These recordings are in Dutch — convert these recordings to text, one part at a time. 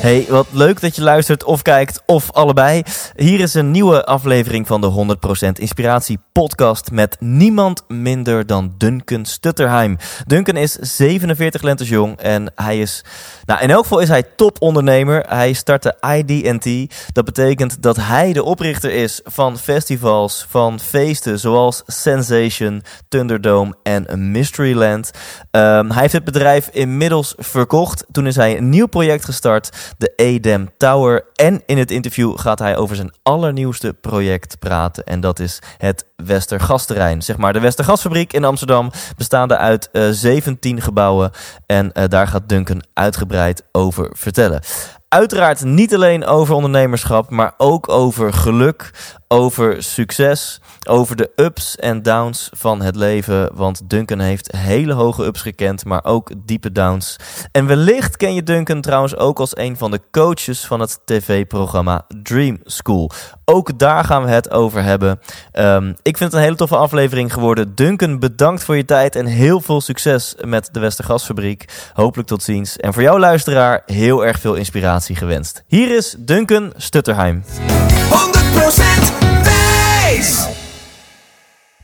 Hey, wat leuk dat je luistert of kijkt of allebei. Hier is een nieuwe aflevering van de 100% Inspiratie podcast met niemand minder dan Duncan Stutterheim. Duncan is 47 lentes jong en hij is, nou in elk geval is hij topondernemer. Hij startte IDT. Dat betekent dat hij de oprichter is van festivals, van feesten zoals Sensation, Thunderdome en Mysteryland. Um, hij heeft het bedrijf inmiddels verkocht. Toen is hij een nieuw project gestart, de Edem Tower. En in het interview gaat hij over zijn allernieuwste project praten. En dat is het Westergasterrein. Zeg maar de Westergasfabriek in Amsterdam. Bestaande uit uh, 17 gebouwen. En uh, daar gaat Duncan uitgebreid over vertellen. Uiteraard niet alleen over ondernemerschap, maar ook over geluk, over succes, over de ups en downs van het leven. Want Duncan heeft hele hoge ups gekend, maar ook diepe downs. En wellicht ken je Duncan trouwens ook als een van de coaches van het tv-programma Dream School. Ook daar gaan we het over hebben. Um, ik vind het een hele toffe aflevering geworden. Duncan, bedankt voor je tijd en heel veel succes met de Westergasfabriek. Hopelijk tot ziens. En voor jou luisteraar, heel erg veel inspiratie gewenst. Hier is Duncan Stutterheim. 100%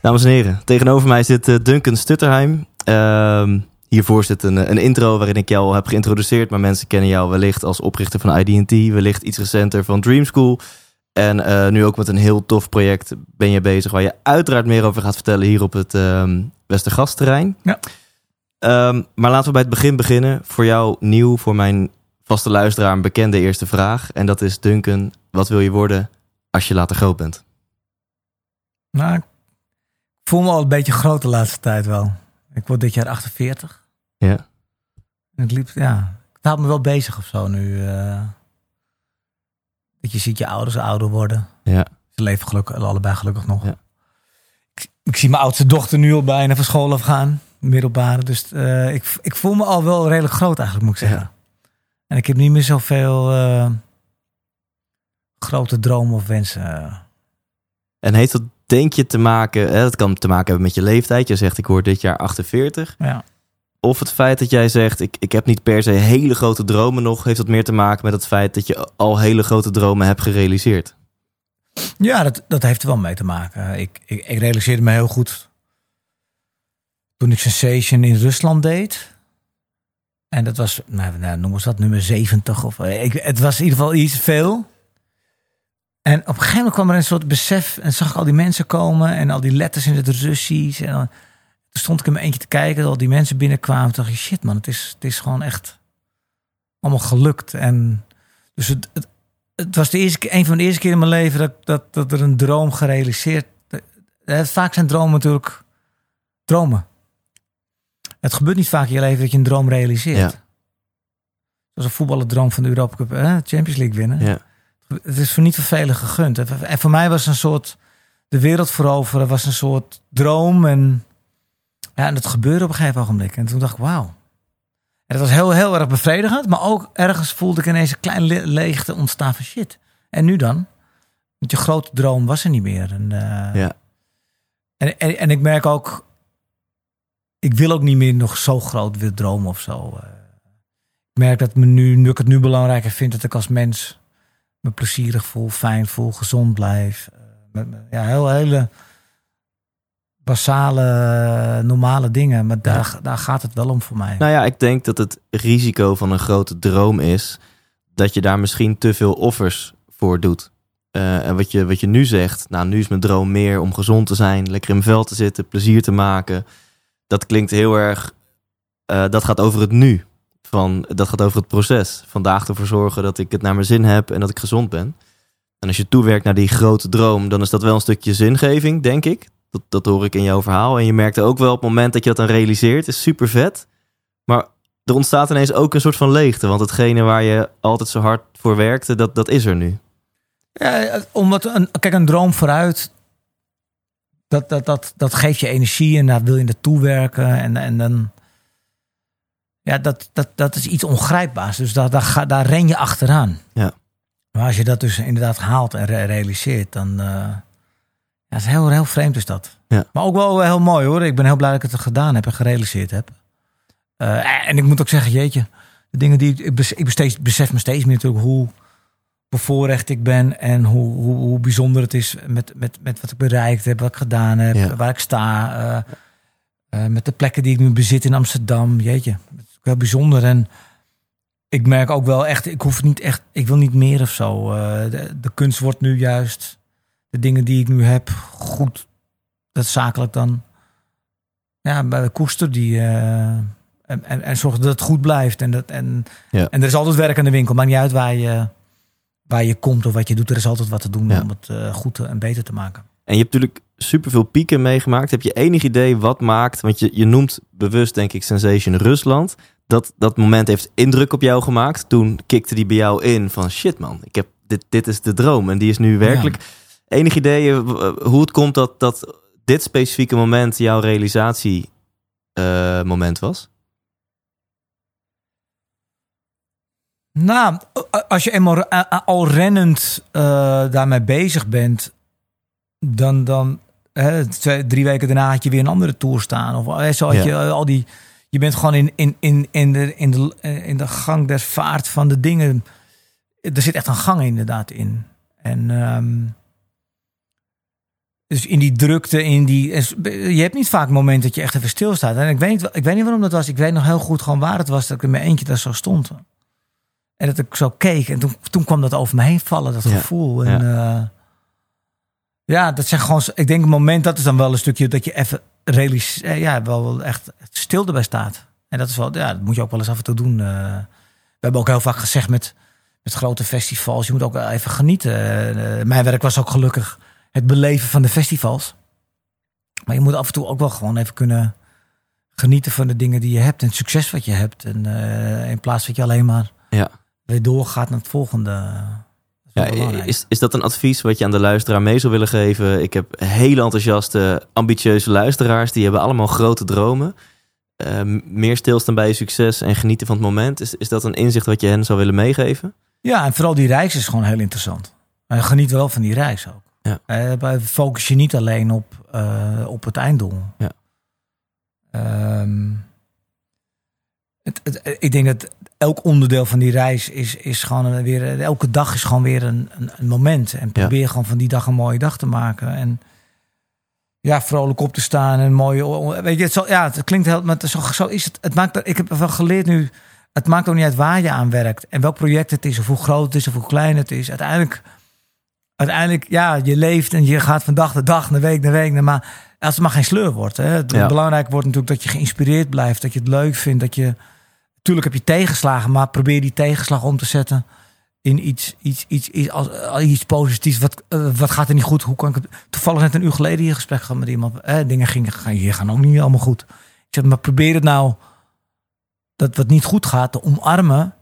Dames en heren, tegenover mij zit uh, Duncan Stutterheim. Uh, hiervoor zit een, een, intro waarin ik jou heb geïntroduceerd. Maar mensen kennen jou wellicht als oprichter van IDT. Wellicht iets recenter van Dream School. En uh, nu ook met een heel tof project ben je bezig... waar je uiteraard meer over gaat vertellen hier op het uh, Westergasterrein. Ja. Um, maar laten we bij het begin beginnen. Voor jou nieuw, voor mijn vaste luisteraar een bekende eerste vraag. En dat is Duncan, wat wil je worden als je later groot bent? Nou, ik voel me al een beetje groot de laatste tijd wel. Ik word dit jaar 48. Ja. En het liep, ja, het houdt me wel bezig of zo nu. Uh, dat je ziet je ouders ouder worden. Ja. Ze leven gelukkig, allebei gelukkig nog. Ja. Ik, ik, zie mijn oudste dochter nu al bijna van school afgaan. Middelbare. Dus uh, ik, ik voel me al wel redelijk groot eigenlijk, moet ik zeggen. Ja. En ik heb niet meer zoveel uh, grote dromen of wensen. En heeft dat denk je te maken, hè, dat kan te maken hebben met je leeftijd. Je zegt ik word dit jaar 48. Ja. Of het feit dat jij zegt ik, ik heb niet per se hele grote dromen nog, heeft dat meer te maken met het feit dat je al hele grote dromen hebt gerealiseerd? Ja, dat, dat heeft er wel mee te maken. Ik, ik, ik realiseerde me heel goed toen ik Sensation in Rusland deed. En dat was, nou, nou noem eens dat, nummer 70. Of, ik, het was in ieder geval iets veel. En op een gegeven moment kwam er een soort besef en zag ik al die mensen komen en al die letters in het Russisch. En dan, toen stond ik in mijn eentje te kijken, al die mensen binnenkwamen. Toen dacht ik, shit man, het is, het is gewoon echt allemaal gelukt. En dus het, het, het was de eerste, een van de eerste keer in mijn leven dat, dat, dat er een droom gerealiseerd. Vaak zijn dromen natuurlijk dromen. Het gebeurt niet vaak in je leven dat je een droom realiseert. Ja. Zoals een voetballerdroom van de Europa Cup? Champions League winnen. Ja. Het is voor niet voor velen gegund. En voor mij was een soort de wereld veroveren was een soort droom en ja, en dat gebeurde op een gegeven ogenblik. En toen dacht ik, wauw. En dat was heel, heel erg bevredigend, maar ook ergens voelde ik ineens een klein le leegte ontstaan van shit. En nu dan? Want je grote droom was er niet meer. En, uh, ja. en, en, en, ik merk ook, ik wil ook niet meer nog zo groot willen dromen of zo. Uh, ik merk dat me nu, nu ik het nu belangrijker vind dat ik als mens me plezierig voel, fijn voel, gezond blijf. Met, ja, heel hele basale, normale dingen. Maar daar, ja. daar gaat het wel om voor mij. Nou ja, ik denk dat het risico van een grote droom is dat je daar misschien te veel offers voor doet. Uh, en wat je, wat je nu zegt, nou nu is mijn droom meer om gezond te zijn, lekker in mijn vel te zitten, plezier te maken. Dat klinkt heel erg, uh, dat gaat over het nu. Van, dat gaat over het proces. Vandaag ervoor zorgen dat ik het naar mijn zin heb en dat ik gezond ben. En als je toewerkt naar die grote droom, dan is dat wel een stukje zingeving, denk ik. Dat, dat hoor ik in jouw verhaal. En je merkte ook wel op het moment dat je dat dan realiseert, is super vet. Maar er ontstaat ineens ook een soort van leegte. Want hetgene waar je altijd zo hard voor werkte, dat, dat is er nu. Ja, omdat een, kijk, een droom vooruit, dat, dat, dat, dat geeft je energie en daar wil je naartoe werken. En, en dan, ja, dat, dat, dat is iets ongrijpbaars. Dus daar, daar, ga, daar ren je achteraan. Ja. Maar als je dat dus inderdaad haalt en re- realiseert, dan uh, ja, het is heel, heel vreemd is dat. Ja. Maar ook wel heel mooi hoor. Ik ben heel blij dat ik het gedaan heb en gerealiseerd heb. Uh, en ik moet ook zeggen, jeetje, de dingen die ik, ik besef, besef me steeds meer natuurlijk hoe bevoorrecht ik ben en hoe, hoe, hoe bijzonder het is met, met, met wat ik bereikt heb, wat ik gedaan heb, Ja. waar ik sta, uh, met de plekken die ik nu bezit in Amsterdam. Jeetje, heel bijzonder. En ik merk ook wel echt, ik hoef niet echt, ik wil niet meer of zo. Uh, de, de kunst wordt nu juist, de dingen die ik nu heb, goed, dat zakelijk dan. Ja, bij de koester die. uh, en, en, en zorg dat het goed blijft. En, dat, en, Ja. en er is altijd werk aan de winkel. Maakt niet uit waar je, waar je komt of wat je doet. Er is altijd wat te doen Ja. om het uh, goed en beter te maken. En je hebt natuurlijk superveel pieken meegemaakt. Heb je enig idee wat maakt, want je, je noemt bewust denk ik Sensation Rusland. Dat, dat moment heeft indruk op jou gemaakt. Toen kikte die bij jou in van shit man, ik heb, dit, dit is de droom. En die is nu werkelijk. Ja. Enig idee uh, hoe het komt dat, dat dit specifieke moment jouw realisatie uh, moment was? Nou, als je eenmaal al rennend uh, daarmee bezig bent, dan, dan hè, twee, drie weken daarna had je weer een andere tour staan. Of hè, zo had ja. je al die. Je bent gewoon in, in, in, in, de, in, de, in de gang der vaart van de dingen. Er zit echt een gang inderdaad in. En um, dus in die drukte, in die. Je hebt niet vaak moment dat je echt even stilstaat. En ik weet, niet, ik weet niet waarom dat was. Ik weet nog heel goed gewoon waar het was dat ik in mijn eentje daar zo stond. En dat ik zo keek. En toen, toen kwam dat over me heen vallen, dat gevoel. En ja. Uh, ja, dat zijn gewoon. Ik denk een moment, dat is dan wel een stukje dat je even realiseert. Ja, wel echt stil erbij staat. En dat is wel, ja, dat moet je ook wel eens af en toe doen. Uh, we hebben ook heel vaak gezegd met, met grote festivals, je moet ook even genieten. Uh, mijn werk was ook gelukkig het beleven van de festivals. Maar je moet af en toe ook wel gewoon even kunnen genieten van de dingen die je hebt en het succes wat je hebt. En uh, in plaats dat je alleen maar ja. weer doorgaat naar het volgende. Ja, is, is dat een advies wat je aan de luisteraar mee zou willen geven? Ik heb hele enthousiaste, ambitieuze luisteraars. Die hebben allemaal grote dromen. Uh, meer stilstaan bij je succes en genieten van het moment. Is, is dat een inzicht wat je hen zou willen meegeven? Ja, en vooral die reis is gewoon heel interessant. En geniet wel van die reis ook. Ja. Uh, focus je niet alleen op, uh, op het einddoel. Ja. Um, het, het, ik denk dat elk onderdeel van die reis is, is gewoon weer. Elke dag is gewoon weer een, een, een moment. En probeer ja. gewoon van die dag een mooie dag te maken. En ja, vrolijk op te staan. En mooi. Weet je, het, zal, ja, het klinkt heel. Maar zo, zo is het. het maakt, ik heb wel geleerd nu. Het maakt ook niet uit waar je aan werkt. En welk project het is. Of hoe groot het is. Of hoe klein het is. Uiteindelijk. Uiteindelijk, ja, je leeft en je gaat van dag naar dag, naar week naar week. Naar maar als het maar geen sleur wordt. Hè. Het ja. belangrijk wordt natuurlijk dat je geïnspireerd blijft. Dat je het leuk vindt. Dat je. Tuurlijk heb je tegenslagen, maar probeer die tegenslag om te zetten in iets, iets, iets, iets, als, iets positiefs. Wat, uh, wat gaat er niet goed? Hoe kan ik het? Toevallig net een uur geleden hier gesprek gehad met iemand. Eh, dingen gingen, hier gaan ook niet allemaal goed. Ik zeg, maar probeer het nou dat wat niet goed gaat te omarmen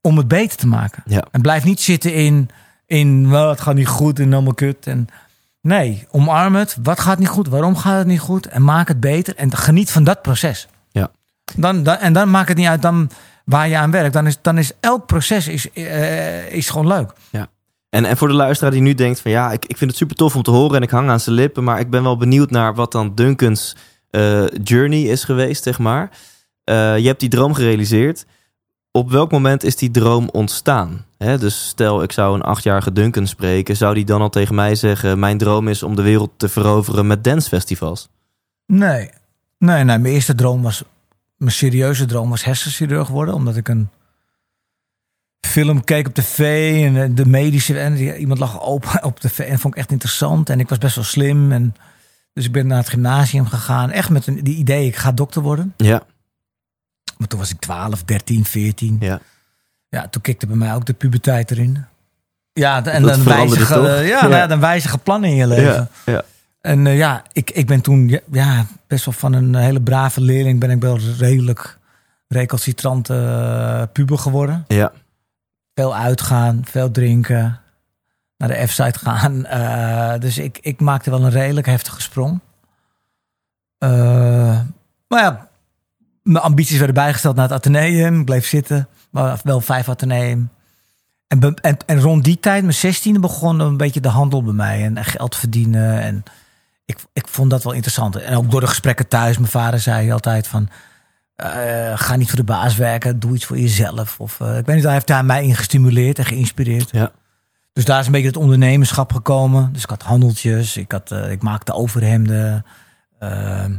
om het beter te maken. Ja. En blijf niet zitten in, in well, het gaat niet goed en allemaal kut. En, nee, omarm het. Wat gaat niet goed? Waarom gaat het niet goed? En maak het beter. En geniet van dat proces. Dan, dan, en dan maakt het niet uit dan waar je aan werkt. Dan is, dan is elk proces is, uh, is gewoon leuk. Ja. En, en voor de luisteraar die nu denkt van ja, ik, ik vind het super tof om te horen en ik hang aan zijn lippen, maar ik ben wel benieuwd naar wat dan Duncan's uh, journey is geweest, zeg maar. Uh, je hebt die droom gerealiseerd. Op welk moment is die droom ontstaan? Dus stel, ik zou een achtjarige Duncan spreken, zou die dan al tegen mij zeggen: Mijn droom is om de wereld te veroveren met dancefestivals? Nee, nee, nee. Mijn eerste droom was mijn serieuze droom was hersenchirurg worden, omdat ik een film keek op tv en de medische en iemand lag open op tv en vond ik echt interessant en ik was best wel slim en dus ik ben naar het gymnasium gegaan, echt met een, die idee ik ga dokter worden. Ja. Maar toen was ik 12, 13, 14. Ja. Ja, toen kikte bij mij ook de puberteit erin. Ja, en dan wijzige, uh, ja, ja. Nou, dan wijzige plannen in je leven. Ja, ja. En uh, ja, ik, ik ben toen ja, best wel van een hele brave leerling ben ik wel redelijk recalcitrante eh, puber geworden. Ja. Veel uitgaan, veel drinken, naar de F-site gaan. Eh, dus ik, ik maakte wel een redelijk heftige sprong. Eh, maar ja, mijn ambities werden bijgesteld naar het Atheneum. Ik bleef zitten, maar wel vijf Atheneum. En, en rond die tijd, mijn zestiende, begon een beetje de handel bij mij. En geld verdienen. En ik, ik vond dat wel interessant. En ook door de gesprekken thuis. Mijn vader zei altijd van... eh, ga niet voor de baas werken, doe iets voor jezelf. Of, eh, ik weet niet, hij heeft daar mij in gestimuleerd en geïnspireerd. Ja. Dus daar is een beetje het ondernemerschap gekomen. Dus ik had handeltjes, ik, had, eh, ik maakte overhemden. ehm,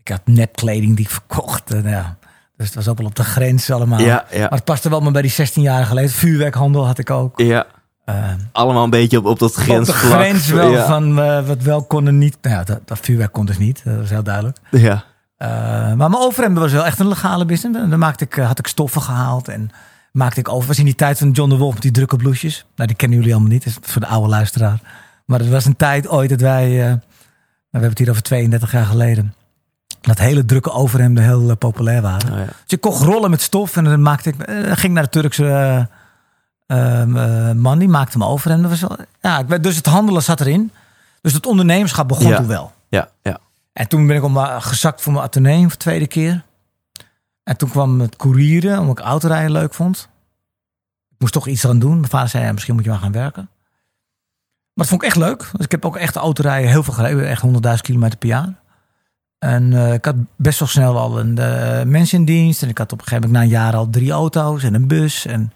ik had nepkleding die ik verkocht. ja. Dus het was ook wel op de grens allemaal. Ja, ja. Maar het paste wel maar bij die 16-jarige leeftijd. Vuurwerkhandel had ik ook. Ja. Ehm, Allemaal een beetje op, op dat op de grensvlak. grens wel ja. van eh, wat wel kon en niet. Nou ja, dat, dat vuurwerk kon dus niet. Dat was heel duidelijk. Ja. Eh, maar mijn overhemden was wel echt een legale business. Dan maakte ik, eh, had ik stoffen gehaald en maakte ik over. was in die tijd van John de Wolf met die drukke bloesjes. Nou, die kennen jullie allemaal niet. Dat is voor de oude luisteraar. Maar het was een tijd ooit dat wij, eh, nou, we hebben het hier over 32 jaar geleden, dat hele drukke overhemden heel eh, populair waren. Oh, ja. Dus ik kocht rollen met stof en dan maakte ik, eh, dan ging naar de Turkse eh, ehm, eh, man, die maakte me over. En dat was wel, ja, ik werd- dus het handelen zat erin. Dus het ondernemerschap begon Ja. toen wel. Ja, ja. En toen ben ik om, gezakt voor mijn ateneum voor de tweede keer. En toen kwam het courieren, omdat ik autorijden leuk vond. Ik moest toch iets aan doen. Mijn vader zei, ja, misschien moet je maar gaan werken. Maar dat vond ik echt leuk. Dus ik heb ook echt autorijden heel veel gereden. Echt 100.000 kilometer per jaar. En eh, ik had best wel snel al een eh, mensen in dienst. En ik had op een gegeven moment na een jaar al drie auto's en een bus. En,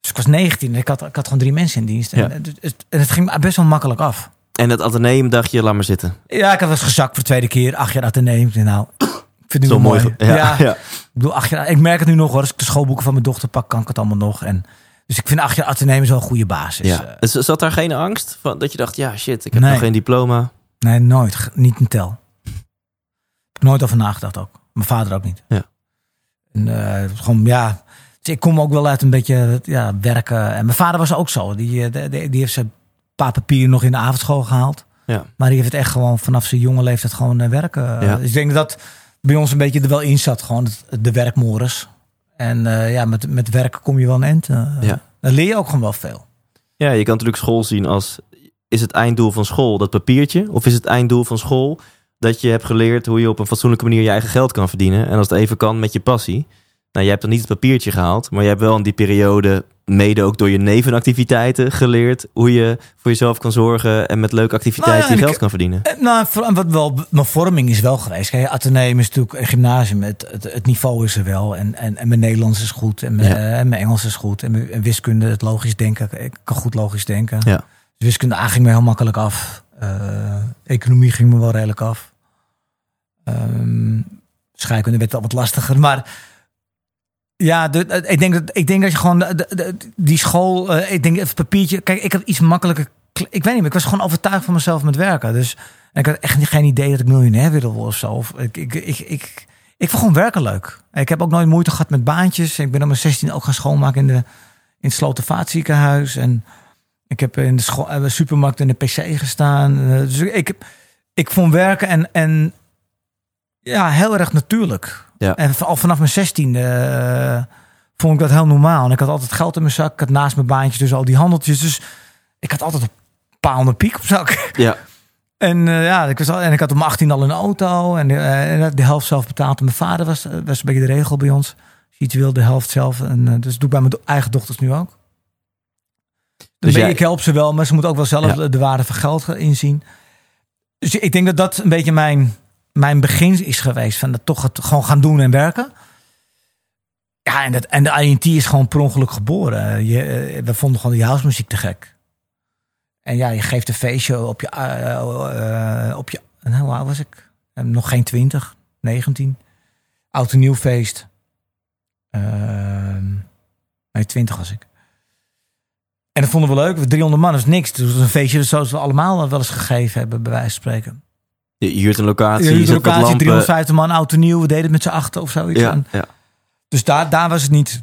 dus ik was 19 en ik had, ik had gewoon drie mensen in dienst. En, Ja. het, ging best wel makkelijk af. En het ateneum dacht je, laat maar zitten. Ja, ik had eens gezakt voor de tweede keer. Acht jaar ateneum. Ik Nou, ik vind het Zo wel mooi. mooi. Ja, Ja, ja. Ik bedoel, acht jaar, ik merk het nu nog hoor. Als ik de schoolboeken van mijn dochter pak, kan ik het allemaal nog. En, dus ik vind acht jaar ateneum is wel een goede basis. ja. Eh, Dus zat daar geen angst van dat je dacht, ja shit, ik heb Nee. nog geen diploma. nee, nooit. Niet een tel. Ik heb nooit over nagedacht ook. Mijn vader ook niet. Ja. En, eh, gewoon, ja. Dus ik kom ook wel uit een beetje ja, werken. En mijn vader was ook zo. Die, eh, die, heeft zijn paar papieren nog in de avondschool gehaald. Ja. Maar die heeft het echt gewoon vanaf zijn jonge leeftijd gewoon eh, werken. Ja. Dus ik denk dat bij ons een beetje er wel in zat. Gewoon de werkmores. En eh, ja, met, met werken kom je wel een eind. Ja. Dan leer je ook gewoon wel veel. Ja, je kan natuurlijk school zien als... Is het einddoel van school dat papiertje? Of is het einddoel van school dat je hebt geleerd hoe je op een fatsoenlijke manier je eigen geld kan verdienen? En als het even kan met je passie. Nou, je hebt dan niet het papiertje gehaald, maar je hebt wel in die periode, mede ook door je nevenactiviteiten, geleerd hoe je voor jezelf kan zorgen en met leuke activiteiten Nou ja, je geld ik- kan verdienen. Eh, Nou, wat wel, mijn vorming is wel geweest. Kijk, Atheneum is natuurlijk een gymnasium. Het, het, het niveau is er wel. En, en, en mijn Nederlands is goed. En mijn, Ja. eh, en mijn Engels is goed. En mijn en wiskunde, het logisch denken. Ik kan goed logisch denken. Ja. Dus wiskunde A ging me heel makkelijk af. Eh, economie ging me wel redelijk af. Ehm scheikunde werd al wat lastiger. Maar ja, de- ik, denk dat, ik denk dat je gewoon die school... eh, ik denk het papiertje... Kijk, ik heb iets makkelijker... Ik weet niet. Ik was gewoon overtuigd van mezelf met werken. Dus ik had echt geen idee dat ik miljonair wilde worden of zo. Of ik, ik, ik, ik, ik vond gewoon werken leuk. Ik heb ook nooit moeite gehad met baantjes. Ik ben op mijn 16 ook gaan schoonmaken in, de, in het. En ik heb in de, scho- eh, de supermarkt in de PC gestaan. Eh, Dus ik, heb, ik vond werken en, en ja, heel erg natuurlijk. Ja. En al vanaf mijn 16 eh vond ik dat heel normaal. En ik had altijd geld in mijn zak. Ik had naast mijn baantjes dus al die handeltjes. Dus ik had altijd een paar honderd piek op zak. Ja, En eh, ja, ik was al, en ik had om 18 al een auto en, eh, en de helft zelf betaald. En mijn vader was, was een beetje de regel bij ons. Als je iets wil, de helft zelf. En, dus dat doe ik bij mijn do- eigen dochters nu ook. Dus jij- ik help ze wel, maar ze moeten ook wel zelf Ja. de- de waarde van geld gaan inzien. Dus ik denk dat dat een beetje mijn, mijn begin is geweest. Van dat toch het gewoon gaan doen en werken. Ja, en, dat, en de INT is gewoon per ongeluk geboren. Je, eh, we vonden gewoon die housemuziek te gek. En ja, je geeft een feestje op je... eh, op je nou, hoe oud was ik? Nog geen 20, 19. Oud en nieuw feest. Ehm, nee, 20 was ik. En dat vonden we leuk. 300 man is niks. Dus een feestje zoals we allemaal wel eens gegeven hebben, bij wijze van spreken. Je huurt een locatie, Je huurt een wat locatie, lampen. 350 man, en nieuw. We deden het met z'n achter of zoiets. Ja, dus daar, daar was het niet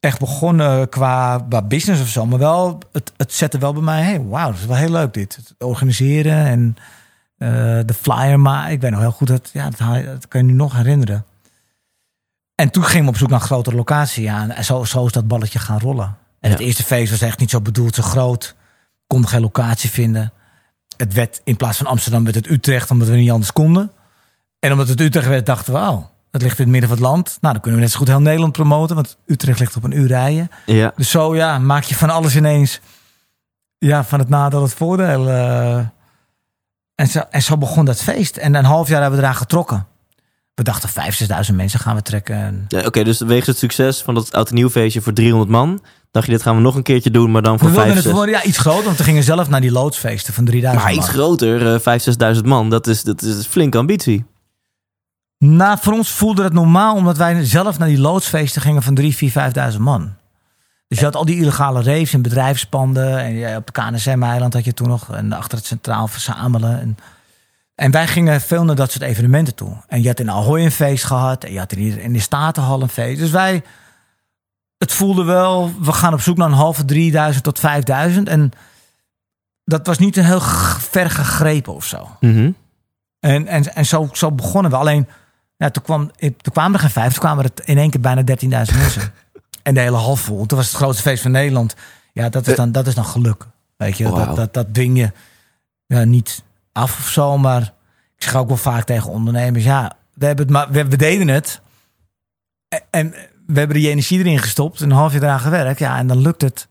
echt begonnen qua, qua business of zo. Maar wel, het, het zette wel bij mij, hey, wauw, dat is wel heel leuk dit. Het organiseren en eh, de flyer. Maar ik weet nog heel goed, dat, ja, dat, kan je nu nog herinneren. En toen gingen we op zoek naar een grotere locatie. Ja, en zo, zo is dat balletje gaan rollen. En Ja. het eerste feest was echt niet zo bedoeld, zo groot. Konden geen locatie vinden. Het werd in plaats van Amsterdam werd het Utrecht, omdat we niet anders konden. En omdat het Utrecht werd, dachten we, oh, het ligt in het midden van het land. Nou, dan kunnen we net zo goed heel Nederland promoten, want Utrecht ligt op een uur rijden. Ja. Dus zo ja, maak je van alles ineens. Ja, van het nadeel het voordeel. eh. en, zo, en zo begon dat feest. En een half jaar hebben we eraan getrokken. We dachten 5.000, 6.000 mensen gaan we trekken. En Ja, Oké, dus wegens het succes van dat oud en nieuw feestje voor 300 man, dacht je dit gaan we nog een keertje doen, maar dan voor we wilden 5, het 6. gewoon ja, iets groter, want we gingen zelf naar die loodsfeesten van 3000 Maar iets man. groter, eh 5, 6.000 man, dat is, dat is flinke ambitie. Nou, voor ons voelde het normaal, omdat wij zelf naar die loodsfeesten gingen van 3, 4, 5.000 man. Dus je had al die illegale raves en bedrijfspanden. En op de KNSM-eiland had je toen nog. En achter het centraal verzamelen. En, en wij gingen veel naar dat soort evenementen toe. En je had in Ahoy een feest gehad. En je had in, in de Statenhal een feest. Dus wij... Het voelde wel... We gaan op zoek naar een halve 3000 tot 5000. En dat was niet een heel ver gegrepen of zo. Mhm. En, en, en zo, zo begonnen we. Alleen, ja, toen, kwam, toen kwamen er geen vijf, toen kwamen er in één keer bijna 13.000 mensen. En de hele hal vol. Toen was het grootste feest van Nederland. Ja, dat is dan, dat is dan geluk. Weet je, dat, dat, dat dwing je ja, niet af of zo. Maar ik zeg ook wel vaak tegen ondernemers, ja, we, hebben het maar, we, we deden het. En, en we hebben die energie erin gestopt. Een half jaar eraan gewerkt. Ja, en dan lukt het.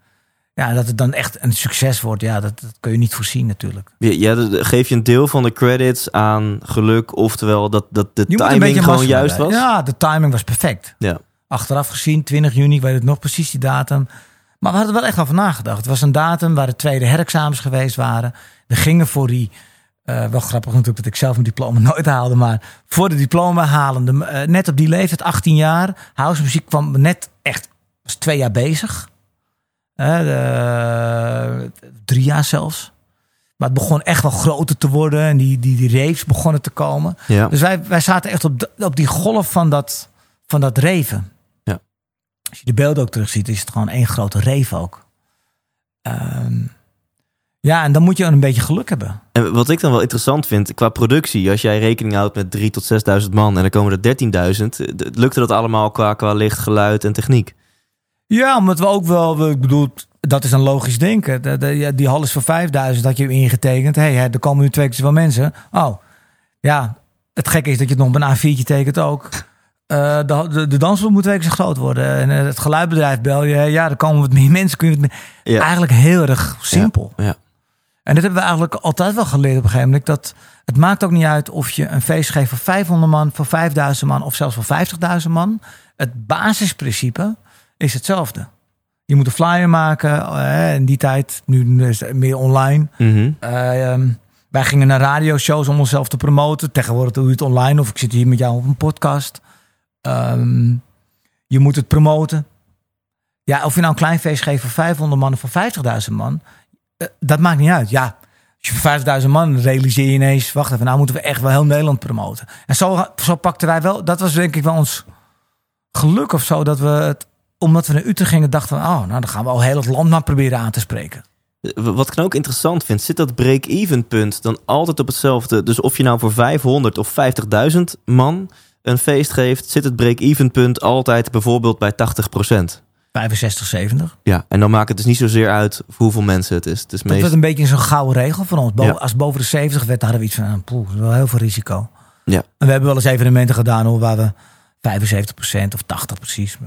Ja, dat het dan echt een succes wordt. Ja, dat, dat kun je niet voorzien natuurlijk. Ja, geef je een deel van de credits aan geluk, oftewel dat, dat de Je timing gewoon juist was? Ja, de timing was perfect. Ja. Achteraf gezien, 20 juni, ik weet het nog precies die datum. Maar we hadden er wel echt over nagedacht. Het was een datum waar de tweede herexamens geweest waren. We gingen voor die, eh, wel grappig natuurlijk dat ik zelf mijn diploma nooit haalde, maar voor de diploma halende, eh, net op die leeftijd, 18 jaar, house muziek kwam net echt, was twee jaar bezig. Eh, drie jaar zelfs. Maar het begon echt wel groter te worden en die, die, die raves begonnen te komen. Ja. Dus wij, wij zaten echt op, de- op die golf van dat, van dat reven. Ja. Als je de beelden ook terugziet, is het gewoon één grote reef ook. Ehm, ja, en dan moet je een beetje geluk hebben. En wat ik dan wel interessant vind, qua productie, als jij rekening houdt met 3.000 tot 6.000 man en dan komen er 13.000, eh, d- lukte dat allemaal qua, qua licht, geluid en techniek? Ja, omdat we ook wel, we- ik bedoel, dat is een logisch denken. De, die hal is voor 5000, had je ingetekend. Hé, hey, er komen nu twee keer zoveel mensen. Oh, ja, het gekke is dat je het nog op een A4'tje tekent ook. Eh, de, de, de dansvloer moet twee keer zo groot worden. En eh, het geluidbedrijf bel je. Ja, er komen wat meer mensen. Kun je meer- Ja. Eigenlijk heel erg simpel. Ja. En dat hebben we eigenlijk altijd wel geleerd op een gegeven moment. Dat het maakt ook niet uit of je een feest geeft voor 500 man, voor 5000 man of zelfs voor 50.000 man. Het basisprincipe is hetzelfde. Je moet een flyer maken. eh, in die tijd, nu is het meer online. Mhm. Eh, ehm, wij gingen naar radioshows om onszelf te promoten. Tegenwoordig doe je het online of ik zit hier met jou op een podcast. Ehm, je moet het promoten. Ja, of je nou een klein feest geeft voor 500 man of voor 50.000 man. Eh, dat maakt niet uit. Ja, als je voor 50.000 man realiseer je ineens... wacht even, nou moeten we echt wel heel Nederland promoten. En zo, zo pakten wij wel... dat was denk ik wel ons geluk of zo... dat we het, omdat we naar Utrecht gingen, dachten we... oh, nou dan gaan we al heel het land maar proberen aan te spreken. Wat ik ook interessant vind, zit dat break-even punt dan altijd op hetzelfde? Dus of je nou voor 500 of 50.000 man een feest geeft, zit het break-even punt altijd bijvoorbeeld bij 80%. 65, 70. Ja, en dan maakt het dus niet zozeer uit voor hoeveel mensen het is. Het is Dat meest... werd een beetje zo'n gouden regel van ons. Boven, Ja. Als het boven de 70 werd, hadden we iets van, poeh, dat is wel heel veel risico. Ja. En we hebben wel eens evenementen gedaan hoor, waar we 75% of 80 precies.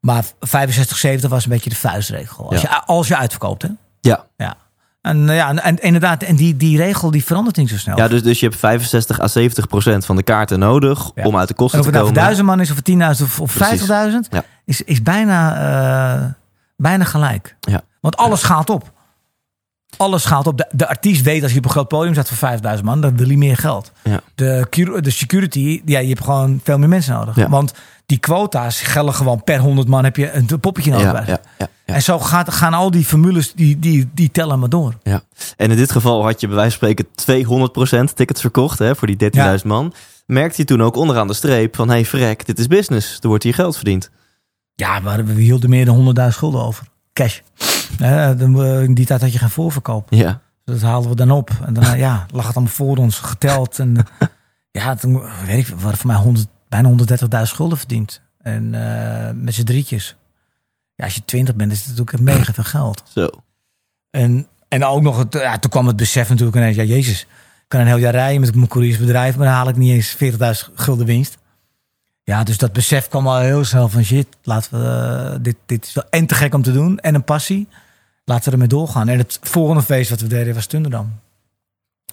Maar 65, 70 was een beetje de vuistregel. Als, Ja. je, als je uitverkoopt, hè? Ja, Ja. En eh, ja, en, inderdaad, en die, die regel die verandert niet zo snel. ja dus, dus je hebt 65 à 70 procent van de kaarten nodig Ja. om uit de en kosten of te het nou komen. voor 1000 man is of voor 10.000 of, of Precies. 50.000, Ja. Is, is bijna, eh, bijna gelijk. Ja. Want alles gaat op. Alles gaat op. De, de artiest weet als je op een groot podium staat voor 5000 man, dan wil hij meer geld. Ja. De, de security, ja, je hebt gewoon veel meer mensen nodig. Ja. Want die quota's gelden gewoon per 100 man heb je een poppetje nodig. Ja, ja, ja. En zo gaat, gaan al die formules, die, die, die tellen maar door. Ja. En in dit geval had je bij wijze van spreken 200% tickets verkocht hè, voor die 13.000 man. Merkte je toen ook onderaan de streep van... hey frek, dit is business. Er wordt hier geld verdiend. Ja, we, hadden- we hielden meer dan 100.000 schulden over. Cash. Eh, dan, eh, in die tijd had je geen voorverkoop. Ja, Dat haalden we dan op. En daarna ja, lag het allemaal voor ons geteld. En eh, ja, toen weet ik, we hadden voor mij 100, bijna 130.000 schulden verdiend. En eh, met z'n drietjes. Ja, als je twintig bent, is het natuurlijk mega veel geld. Zo. En, en ook nog, het, ja, toen kwam het besef natuurlijk ineens. Ja, jezus, ik kan een heel jaar rijden met mijn couriersbedrijf, maar dan haal ik niet eens 40.000 gulden winst. Ja, dus dat besef kwam al heel snel van shit, laten we, eh, dit, dit is wel en te gek om te doen en een passie. Laten we ermee doorgaan. En het volgende feest wat we deden was Tunderdam.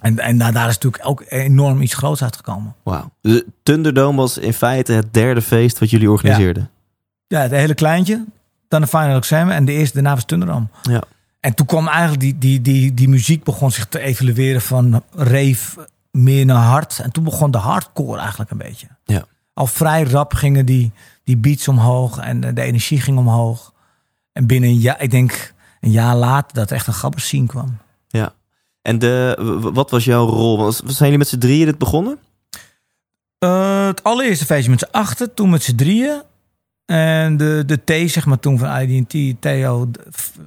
En, en daar daar is natuurlijk ook enorm iets groots uitgekomen. Wauw. Dus Thunderdome was in feite het derde feest wat jullie organiseerden. Ja, het hele kleintje, dan de Final Exam en de eerste daarna was Tunderdam. Ja. En toen kwam eigenlijk die, die, die, die muziek begon zich te evalueren van rave meer naar hard. En toen begon de hardcore eigenlijk een beetje. Ja. Al vrij rap gingen die, die beats omhoog en de energie ging omhoog. En binnen een jaar, ik denk een jaar later, dat echt een grappig scene kwam. Ja. En de, wat was jouw rol? Was, zijn jullie met z'n drieën dit begonnen? Eh, het allereerste feestje met z'n achten, toen met z'n drieën. En de, de T, zeg maar, toen van IDT, Theo,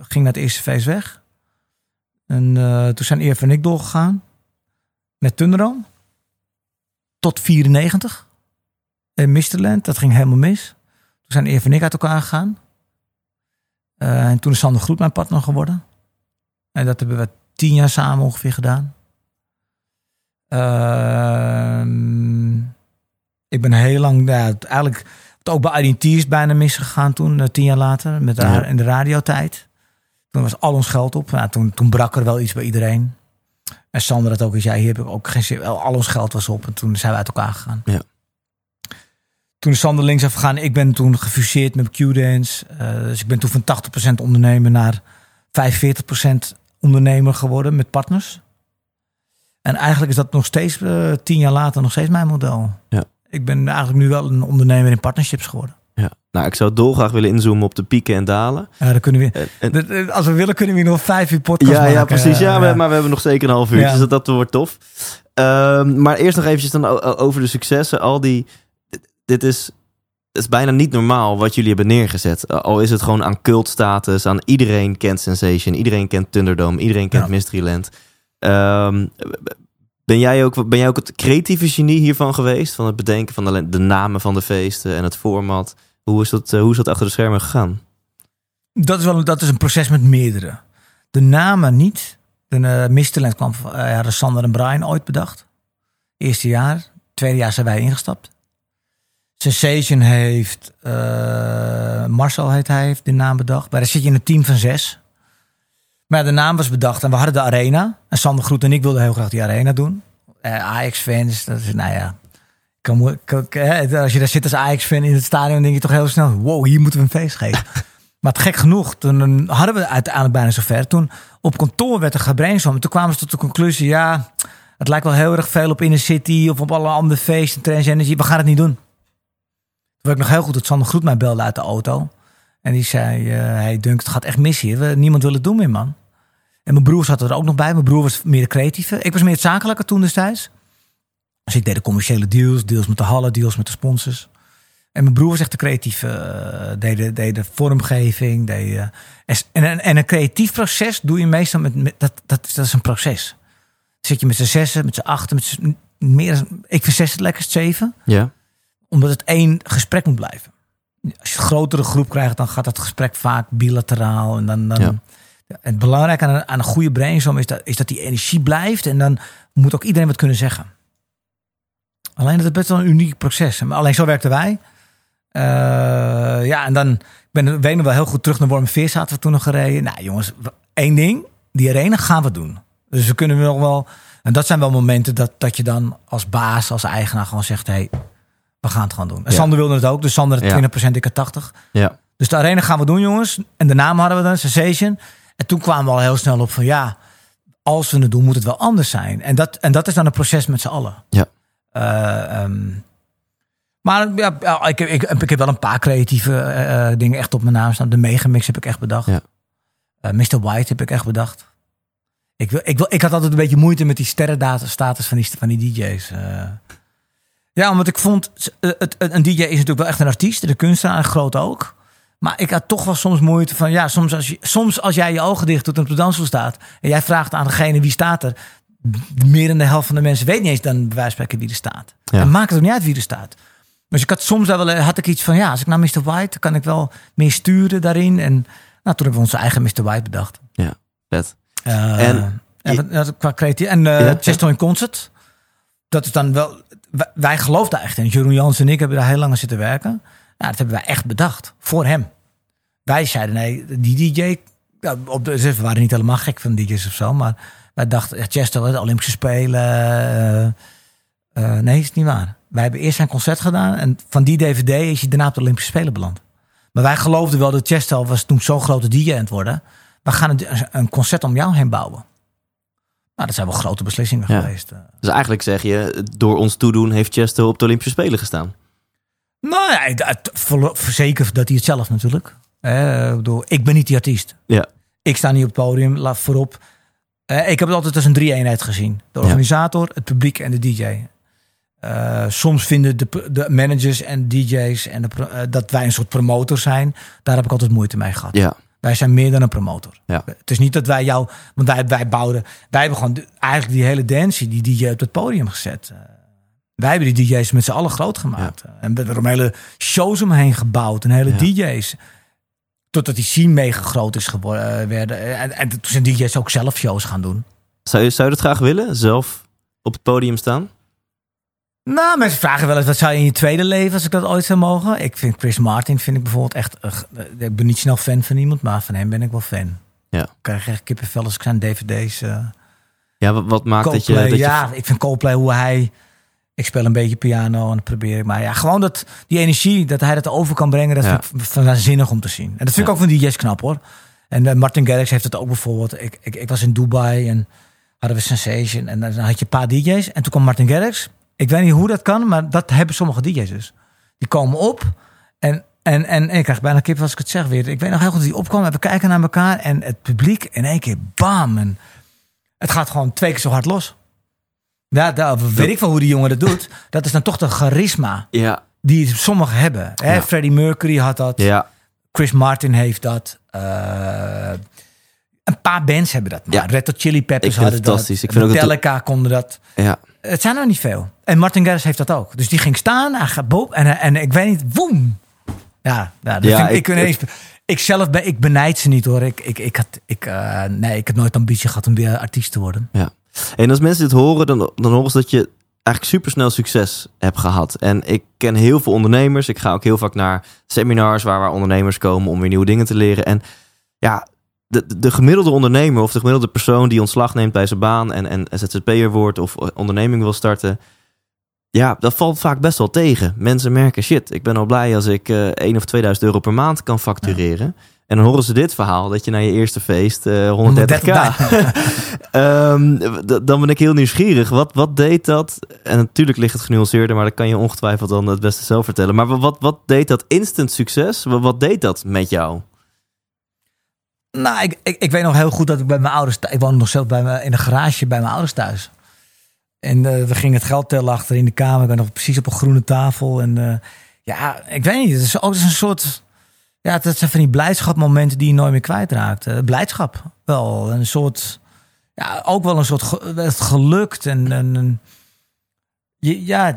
ging naar het eerste feest weg. En eh, toen zijn Eer en ik doorgegaan. Met Thunderdome. Tot 94. En Misterland, dat ging helemaal mis. Toen zijn Eer en ik uit elkaar gegaan. Eh, en toen is Sander Groet mijn partner geworden. En dat hebben we tien jaar samen ongeveer gedaan. Ehm, ik ben heel lang, ja, eigenlijk ook bij IDT is bijna misgegaan toen, eh, tien jaar later, met de, Ja. in de radiotijd. Toen was al ons geld op. Ja, toen, toen brak er wel iets bij iedereen. En Sander had ook eens, ja, hier heb ik ook geen zin. Wel, Al ons geld was op en toen zijn we uit elkaar gegaan. Ja. Toen is Sander linksaf gegaan. Ik ben toen gefuseerd met Q-Dance. Eh, dus ik ben toen van 80% ondernemer naar 45% ondernemer geworden met partners. En eigenlijk is dat nog steeds, eh, tien jaar later, nog steeds mijn model. Ja. Ik ben eigenlijk nu wel een ondernemer in partnerships geworden. Ja. Nou, ik zou dolgraag willen inzoomen op de pieken en dalen. Ja, dan kunnen we, En- eh, als we willen, kunnen we hier nog vijf uur podcast ja, maken. ja, precies. Ja, maar, we hebben nog zeker een half uur, Ja. dus dat, dat wordt tof. Ehm, maar eerst nog eventjes dan over de successen. Al die, dit- is, is bijna niet normaal wat jullie hebben neergezet. Uh, Al is het gewoon aan cultstatus, aan iedereen kent Sensation, iedereen kent Thunderdome, iedereen kent Ja. Mysteryland. Ehm, ben, jij ook, ben jij ook het creatieve genie hiervan geweest? Van het bedenken van de, de namen van de feesten en het format. Hoe is dat, eh, hoe is dat achter de schermen gegaan? Dat is, wel, een- dat is een proces met meerdere. De namen niet. De uh, Misterland kwam van uh, hadden Sander en Brian ooit bedacht. Eerste jaar. Tweede jaar zijn wij ingestapt. Sensation heeft... eh, Marcel heet hij, heeft de naam bedacht. Maar daar zit je in een team van zes. Maar ja, de naam was bedacht en we hadden de arena. En Sander Groet en ik wilden heel graag die arena doen. Uh, Ajax-fans, dat is, nou ja... Kan, kan, als je daar zit als Ajax-fan in het stadion, denk je toch heel snel: wow, hier moeten we een feest geven. maar het gek genoeg, toen hadden we uiteindelijk bijna zover. Toen op kantoor werd er gebrainstormd. Toen kwamen ze tot de conclusie: ja, het lijkt wel heel erg veel op Inner City of op alle andere feesten, Trans Energy. We gaan het niet doen. Werd ik nog heel goed dat Sander Groet mij belde uit de auto. En die zei: uh, Hey het gaat echt mis hier. Niemand wil het doen meer, man. En mijn broer zat er ook nog bij. Mijn broer was meer de creatieve. Ik was meer het zakelijke toen destijds. Dus ik deed de commerciële deals, deals met de hallen, deals met de sponsors. En mijn broer was echt de creatieve, uh, deed, de, deed de vormgeving. Deed, uh, en, en, en, een creatief proces doe je meestal met, dat, dat, dat is een proces. Zit je met z'n zessen, met z'n achten, met z'n, meer, ik vind zes het lekkerst zeven. Ja. Omdat het één gesprek moet blijven. Als je een grotere groep krijgt, dan gaat dat gesprek vaak bilateraal. En dan, dan, ja. Het belangrijke aan een, aan een goede brainstorm is dat, is dat die energie blijft. En dan moet ook iedereen wat kunnen zeggen. Alleen dat is best wel een uniek proces. Maar alleen zo werkten wij. Uh, ja, en dan ben weet nog wel heel goed terug naar Wormerveer zaten we toen nog gereden. Nou jongens, één ding. Die arena gaan we doen. Dus we kunnen nog wel... En dat zijn wel momenten dat, dat je dan als baas, als eigenaar gewoon zegt... Hey, we gaan het gewoon doen. En ja. Sander wilde het ook. Dus Sander had 20%, ik had 80%. Ja. Dus de arena gaan we doen jongens. En de naam hadden we dan, Sensation. En toen kwamen we al heel snel op van ja... Als we het doen, moet het wel anders zijn. En dat, en dat is dan een proces met z'n allen. Ja. Uh, um, maar ja, ik, ik, ik, heb wel een paar creatieve uh, dingen echt op mijn naam staan. De Megamix heb ik echt bedacht. Ja. Uh, Mr. White heb ik echt bedacht. Ik, wil, ik, wil, ik had altijd een beetje moeite met die sterrenstatus van die, van die DJ's. Uh, ja, omdat ik vond, het, het, een DJ is natuurlijk wel echt een artiest. De kunstenaar, groot ook. Maar ik had toch wel soms moeite van, ja, soms als, je, soms als jij je ogen dicht doet en op de dansvloer staat. En jij vraagt aan degene wie staat er meer dan de helft van de mensen weet niet eens dan bij wijze van wie er staat. Ja. Dan maakt het ook niet uit wie er staat. Dus ik had soms wel, eh, had ik iets van, ja, als ik naar Mr. White, kan ik wel meer sturen daarin. En nou, toen hebben we onze eigen Mr. White bedacht. Ja, vet. Uh, En- en, qua creatief. En eh Ja. Chesto in Concert. Dat is dan wel. Wij, wij geloofden echt in. Jeroen Jans en ik hebben daar heel lang aan zitten werken. Ja, dat hebben wij echt bedacht. Voor hem. Wij zeiden nee, die DJ. Op de, we waren niet helemaal gek van DJ's of zo. Maar wij dachten, ja, Chesto, de Olympische Spelen. eh, eh, nee, is niet waar. Wij hebben eerst zijn concert gedaan. En van die DVD is hij daarna op de Olympische Spelen beland. Maar wij geloofden wel dat Chesto was toen zo'n grote DJ aan het worden. We gaan een concert om jou heen bouwen. Nou, dat zijn wel grote beslissingen Ja. geweest. eh. Dus eigenlijk zeg je, door ons toedoen heeft Chesto op de Olympische Spelen gestaan. Nou ja, ik- het- zeker dat hij het zelf natuurlijk. Eh, ik bedoel, ik ben niet die artiest. Ja. Ik sta niet op het podium, laat voorop. Eh, ik heb het altijd als een drie-eenheid gezien. De Ja. organisator, het publiek en de DJ. Eh, soms vinden de, de managers en DJ's en de, eh, dat wij een soort promotor zijn. Daar heb ik altijd moeite mee gehad. Ja, Wij zijn meer dan een promotor. Ja. Het is niet dat wij jou, want wij, wij bouwden, wij hebben gewoon eigenlijk die hele dance, die DJ op het podium gezet. Eh, wij hebben die DJ's met z'n allen groot gemaakt. Eh, En we hebben er hele shows omheen gebouwd, een hele Ja. DJ's. Totdat die scene mega groot is geworden. eh. En, en toen zijn DJ's ook zelf shows gaan doen. zou je, zou je dat graag willen? Zelf op het podium staan? Nou, mensen vragen wel eens, wat zou je in je tweede leven, als ik dat ooit zou mogen? Ik vind Chris Martin, vind ik bijvoorbeeld echt, eh, ik ben niet snel fan van iemand, maar van hem ben ik wel fan. Ja. Ik krijg echt kippenvel als ik zijn dvd's... eh, Ja, wat, wat maakt dat je... Dat je ja, ik vind Coldplay hoe hij... Ik speel een beetje piano en dat probeer ik. Maar ja, gewoon dat, die energie, dat hij dat over kan brengen, dat Ja. vind ik waanzinnig om te zien. En dat vind Ja. ik ook van DJ's knap hoor. En eh, Martin Garrix heeft het ook bijvoorbeeld. Ik, ik, ik was in Dubai en hadden we Sensation. En dan had je een paar DJ's. En toen kwam Martin Garrix. Ik weet niet hoe dat kan, maar dat hebben sommige DJ's dus. Die komen op en, en, en, en ik krijg bijna kip als ik het zeg weer. Ik weet nog heel goed dat die opkwam en we kijken naar elkaar. En het publiek in één keer bam. En het gaat gewoon twee keer zo hard los. Ja, daar weet ik wel hoe die jongen dat doet. Dat is dan toch de charisma Ja, die sommigen hebben. Hè? Ja. Freddie Mercury had dat. ja, Chris Martin heeft dat. eh, een paar bands hebben dat. Maar Ja. Red Hot Chili Peppers Ik vind het hadden fantastisch. dat. Ik vind ook dat- Metallica konden dat. ja. Het zijn er niet veel. En Martin Garrix heeft dat ook. Dus die ging staan, hij gaat en, en ik weet niet, woem. Ja, ja, dat Ja, vind ik, ik- ik, ineens, ik zelf ben, ik benijd ze niet hoor. Ik, ik, ik had, ik, eh, nee, ik heb nooit ambitie gehad om weer artiest te worden. En als mensen dit horen, dan, dan horen ze dat je eigenlijk supersnel succes hebt gehad. En ik ken heel veel ondernemers. Ik ga ook heel vaak naar seminars waar, waar ondernemers komen om weer nieuwe dingen te leren. En ja, de, de gemiddelde ondernemer of de gemiddelde persoon die ontslag neemt bij zijn baan en, en ZZP'er wordt of onderneming wil starten. Ja, dat valt vaak best wel tegen. Mensen merken, shit, ik ben al blij als ik eh 1 of 2000 euro per maand kan factureren. En dan horen ze dit verhaal, dat je naar je eerste feest eh 130k. Ehm, d- dan ben ik heel nieuwsgierig. Wat, wat deed dat? En natuurlijk ligt het genuanceerder, maar dat kan je ongetwijfeld dan het beste zelf vertellen. Maar wat, wat deed dat instant succes? Wat, wat deed dat met jou? Nou, ik, ik, weet nog heel goed dat ik bij mijn ouders... Ik woonde nog zelf bij me, in een garage bij mijn ouders thuis. En eh, we gingen het geld tellen achter in de kamer. Ik ben nog precies op een groene tafel. En eh, ja, ik weet niet. Het is ook een soort... Ja, dat zijn van die blijdschapmomenten die je nooit meer kwijtraakt. Eh, blijdschap wel. Een soort... Ja, ook wel een soort... ge- gelukt. En, en, en je, ja,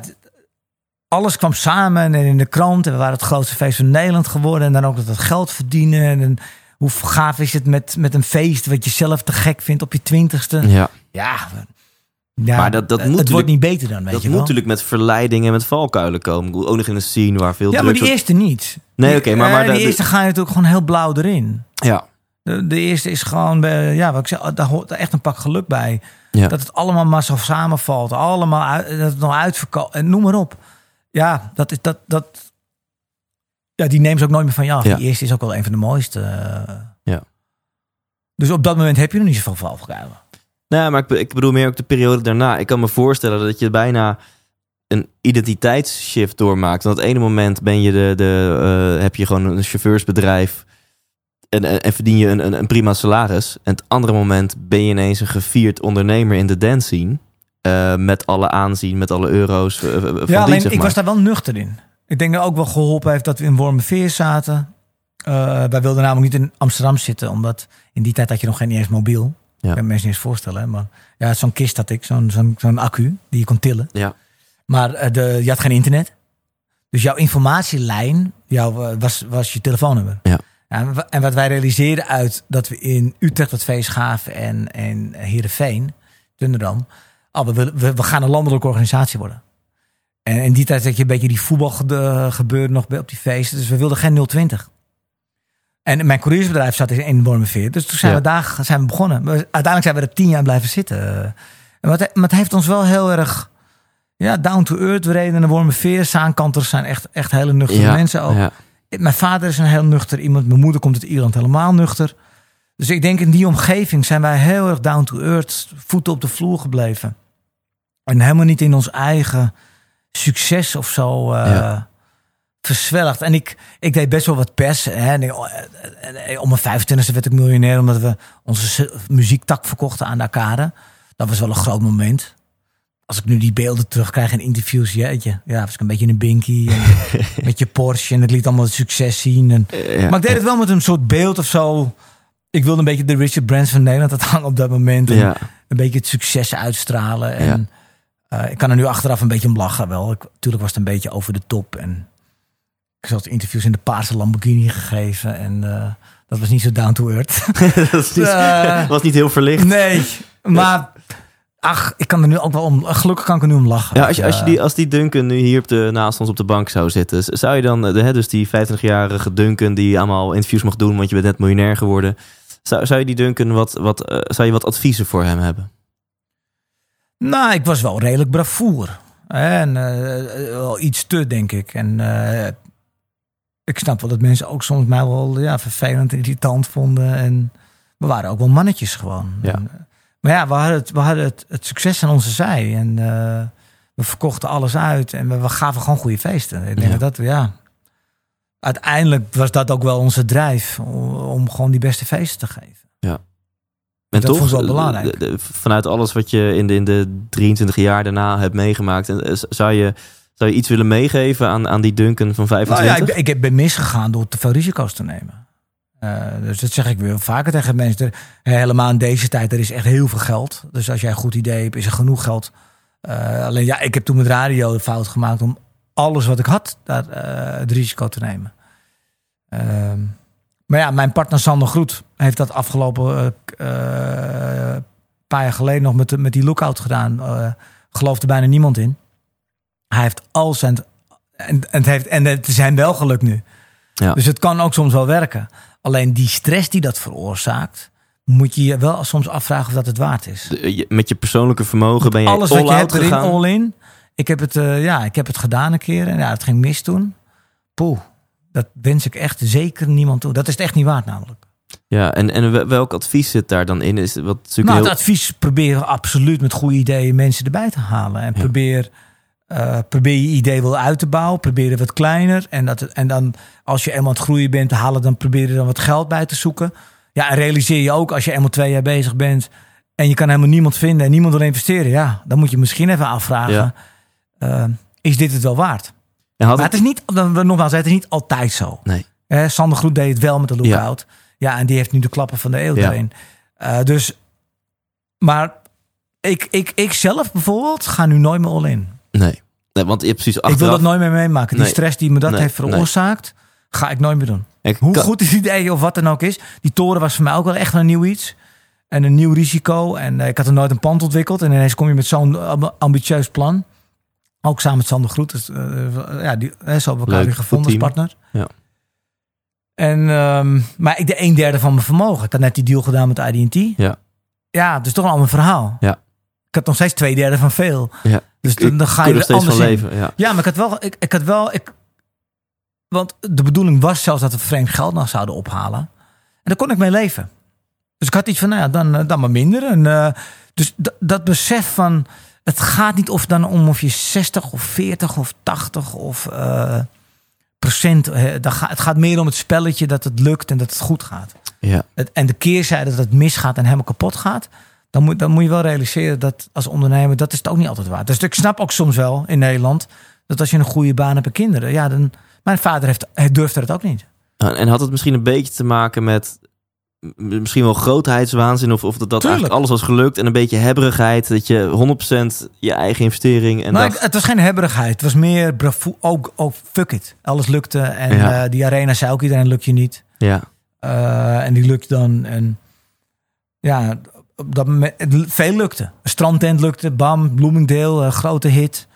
alles kwam samen en in de krant. En we waren het grootste feest van Nederland geworden. En dan ook dat het geld verdienen. En hoe gaaf is het met, met een feest wat je zelf te gek vindt op je twintigste. Ja, Ja, ja Maar dat- dat het moet wordt natuurlijk- niet beter dan, weet dat je moet wel. natuurlijk met verleidingen en met valkuilen komen. Ook nog in een scene waar veel Ja, maar die wordt- eerste niet. Nee, oké, maar- eh, maar de- eerste ga je natuurlijk gewoon heel blauw erin. Ja, De, de eerste is gewoon, ja, wat ik zeg, daar hoort echt een pak geluk bij. Ja. Dat het allemaal maar zo samenvalt. Allemaal uit, dat het nog uitverkoopt. Noem maar op. Ja, dat is dat. dat ja, die neemt ze ook nooit meer van je af. Ja. Die eerste is ook wel een van de mooiste. eh. Ja. Dus op dat moment heb je nog niet zoveel valkuilen. Nee, maar ik, ik bedoel meer ook de periode daarna. Ik kan me voorstellen dat je bijna een identiteitsshift doormaakt. Want het ene moment ben je de, de, eh, heb je gewoon een chauffeursbedrijf en, en, en verdien je een, een, een prima salaris. En het andere moment ben je ineens een gevierd ondernemer in de dance scene. eh, met alle aanzien, met alle euro's. Ja, alleen ik maar. was daar wel nuchter in. Ik denk dat ook wel geholpen heeft dat we in Wormerveer zaten. Eh, wij wilden namelijk niet in Amsterdam zitten, omdat in die tijd had je nog geen eens mobiel. Ja. Ik kan me mensen niet eens voorstellen. hè, Maar ja, zo'n kist had ik, zo'n zo'n zo'n accu die je kon tillen. Ja. Maar eh, de, je had geen internet. Dus jouw informatielijn jouw, eh, was, was je telefoonnummer. Ja. en wa- en wat wij realiseerden uit dat we in Utrecht het feest gaven en, en Heerenveen, Dunderdam. Oh, we, we, we gaan een landelijke organisatie worden. En in die tijd had je een beetje die voetbal gebeurde nog bij- op die feesten. Dus we wilden geen 020. En mijn couriersbedrijf zat in Wormerveer. Dus toen zijn Ja. we daar zijn we begonnen. Uiteindelijk zijn we er tien jaar blijven zitten. En wat, maar het heeft ons wel heel erg ja, down to earth. We reden naar Wormerveer. Zaankanters zijn echt, echt hele nuchtere Ja, mensen ook. ja. Mijn vader is een heel nuchter iemand. Mijn moeder komt uit Ierland helemaal nuchter. Dus ik denk in die omgeving zijn wij heel erg down to earth. Voeten op de vloer gebleven. En helemaal niet in ons eigen succes of zo eh Ja. verzwelgd. En ik, ik deed best wel wat pers. Hè. En eh, eh, om mijn 25e werd ik miljonair omdat we onze muziektak verkochten aan de arcade. Dat was wel een groot moment. Als ik nu die beelden terugkrijg in interviews, jeetje. Ja, was ik een beetje een binky. En met je Porsche. En het liet allemaal het succes zien. En, Ja. maar ik deed het wel met een soort beeld of zo. Ik wilde een beetje de Richard Branson van Nederland dat hangen op dat moment. En Ja. Een beetje het succes uitstralen. En eh, ik kan er nu achteraf een beetje om lachen wel. Ik, natuurlijk was het een beetje over de top. En ik had interviews in de paarse Lamborghini gegeven. En eh, dat was niet zo down to earth. dat niet, Eh, was niet heel verlicht. nee, maar... Ach, ik kan er nu ook wel om... Gelukkig kan ik er nu om lachen. Ja, als, je, als, je die, als die Duncan nu hier op de, naast ons op de bank zou zitten, zou je dan, de, hè, dus die 25-jarige Duncan die allemaal interviews mag doen, want je bent net miljonair geworden, zou, zou je die Duncan wat, wat, zou je wat adviezen voor hem hebben? Nou, ik was wel redelijk bravoer. En eh, wel iets te, denk ik. En eh, ik snap wel dat mensen ook soms mij wel ja, vervelend en irritant vonden. En we waren ook wel mannetjes gewoon. Ja. En, eh, maar ja, we hadden het, we hadden het, het succes aan onze zij. En eh, we verkochten alles uit. En we, we gaven gewoon goede feesten. Ik denk Ja. dat we, ja... Uiteindelijk was dat ook wel onze drijf. Om, om gewoon die beste feesten te geven. En Dat toch, wel eh, belangrijk. vanuit alles wat je in de, in de 23 jaar daarna hebt meegemaakt, eh, zou je, zou je iets willen meegeven aan, aan die Duncan van Nou 25? ja, ik, ben- ik heb- ben misgegaan door te veel risico's te nemen. Eh, dus dat zeg ik weer vaker tegen mensen. Helemaal in deze tijd, er is echt heel veel geld. Dus als jij een goed idee hebt, is er genoeg geld. Alleen ja, ik heb toen met radio de fout gemaakt om alles wat ik had, daar, eh, het risico te nemen. Ehm, maar ja, mijn partner Sander Groet heeft dat afgelopen eh, eh, paar jaar geleden nog met, de- met die lookout gedaan. Eh geloofde bijna niemand in. Hij heeft al zijn en, en, het heeft, en het is hem wel gelukt nu. Ja. Dus het kan ook soms wel werken. Alleen die stress die dat veroorzaakt, moet je je wel soms afvragen of dat het waard is. Met je persoonlijke vermogen ben je Alles wat je hebt erin, all in. Ik heb, het, eh, ja, ik heb het gedaan een keer en ja, het ging mis toen. Poeh, dat wens ik echt zeker niemand toe. Dat is het echt niet waard namelijk. Ja, en, en wel- welk advies zit daar dan in? Is wat natuurlijk Nou, heel... het advies probeer absoluut met goede ideeën mensen erbij te halen. En Ja. probeer, eh, probeer je idee wel uit te bouwen. Probeer het wat kleiner. En, dat, en dan, als je eenmaal aan het groeien bent, te halen, dan probeer je dan wat geld bij te zoeken. Ja, en realiseer je ook als je eenmaal twee jaar bezig bent. en je kan helemaal niemand vinden en niemand wil investeren. Ja, dan moet je misschien even afvragen: Ja. eh, is dit het wel waard? Maar het- is niet, nogmaals, het is niet altijd zo. Nee. Eh, Sander Groet deed het wel met de lookout. Ja. en die heeft nu de klappen van de eeuw Ja. erin. Eh, dus, maar ik, ik, ik zelf bijvoorbeeld ga nu nooit meer all in. Nee. nee, want je hebt precies Ik wil dat nooit meer meemaken. Die Nee. stress die me dat Nee, heeft veroorzaakt, ga ik nooit meer doen. Ik Hoe kan- goed het idee of wat dan ook is. Die toren was voor mij ook wel echt een nieuw iets. En een nieuw risico. En eh, ik had er nooit een pand ontwikkeld. En ineens kom je met zo'n amb- ambitieus plan. Ook samen met Sander Groet. Dus, eh, ja, die, hè, zo hebben we elkaar weer gevonden als partner. Ja. En, ehm, maar ik de een derde van mijn vermogen. Ik had net die deal gedaan met IDT. Ja. Ja, is toch al een verhaal. Ja. Ik had nog steeds twee derde van veel. Ja. Dus dan, dan ga je er er steeds van anders in. leven. Ja. Ja, maar ik had wel, ik, ik had wel, ik, want de bedoeling was zelfs dat we vreemd geld nog zouden ophalen. En daar kon ik mee leven. Dus ik had iets van, nou ja, dan, eh, dan maar minder. En, eh, dus dat besef van, het gaat niet of dan om of je 60 of 40 of 80 of eh, procent. het gaat meer om het spelletje dat het lukt en dat het goed gaat. Ja. En de keerzijde dat het misgaat en helemaal kapot gaat. Dan moet, dan moet je wel realiseren dat als ondernemer, dat is het ook niet altijd waard. Dus ik snap ook soms wel in Nederland dat als je een goede baan hebt en kinderen, ja, dan. Mijn vader heeft, hij durfde het ook niet. En had het misschien een beetje te maken met misschien wel grootheidswaanzin of, of dat, dat Tuurlijk. eigenlijk alles was gelukt en een beetje hebberigheid. Dat je 100% je eigen investering en ik- het was geen hebberigheid. Het was meer bravo. Ook, ook fuck it. Alles lukte. En Ja. eh, die arena zei ook iedereen lukt je niet. ja, Eh, en die lukt dan. En ja, op dat moment, veel lukte. Strandtent lukte. Bam, Bloomingdale, eh, grote hit.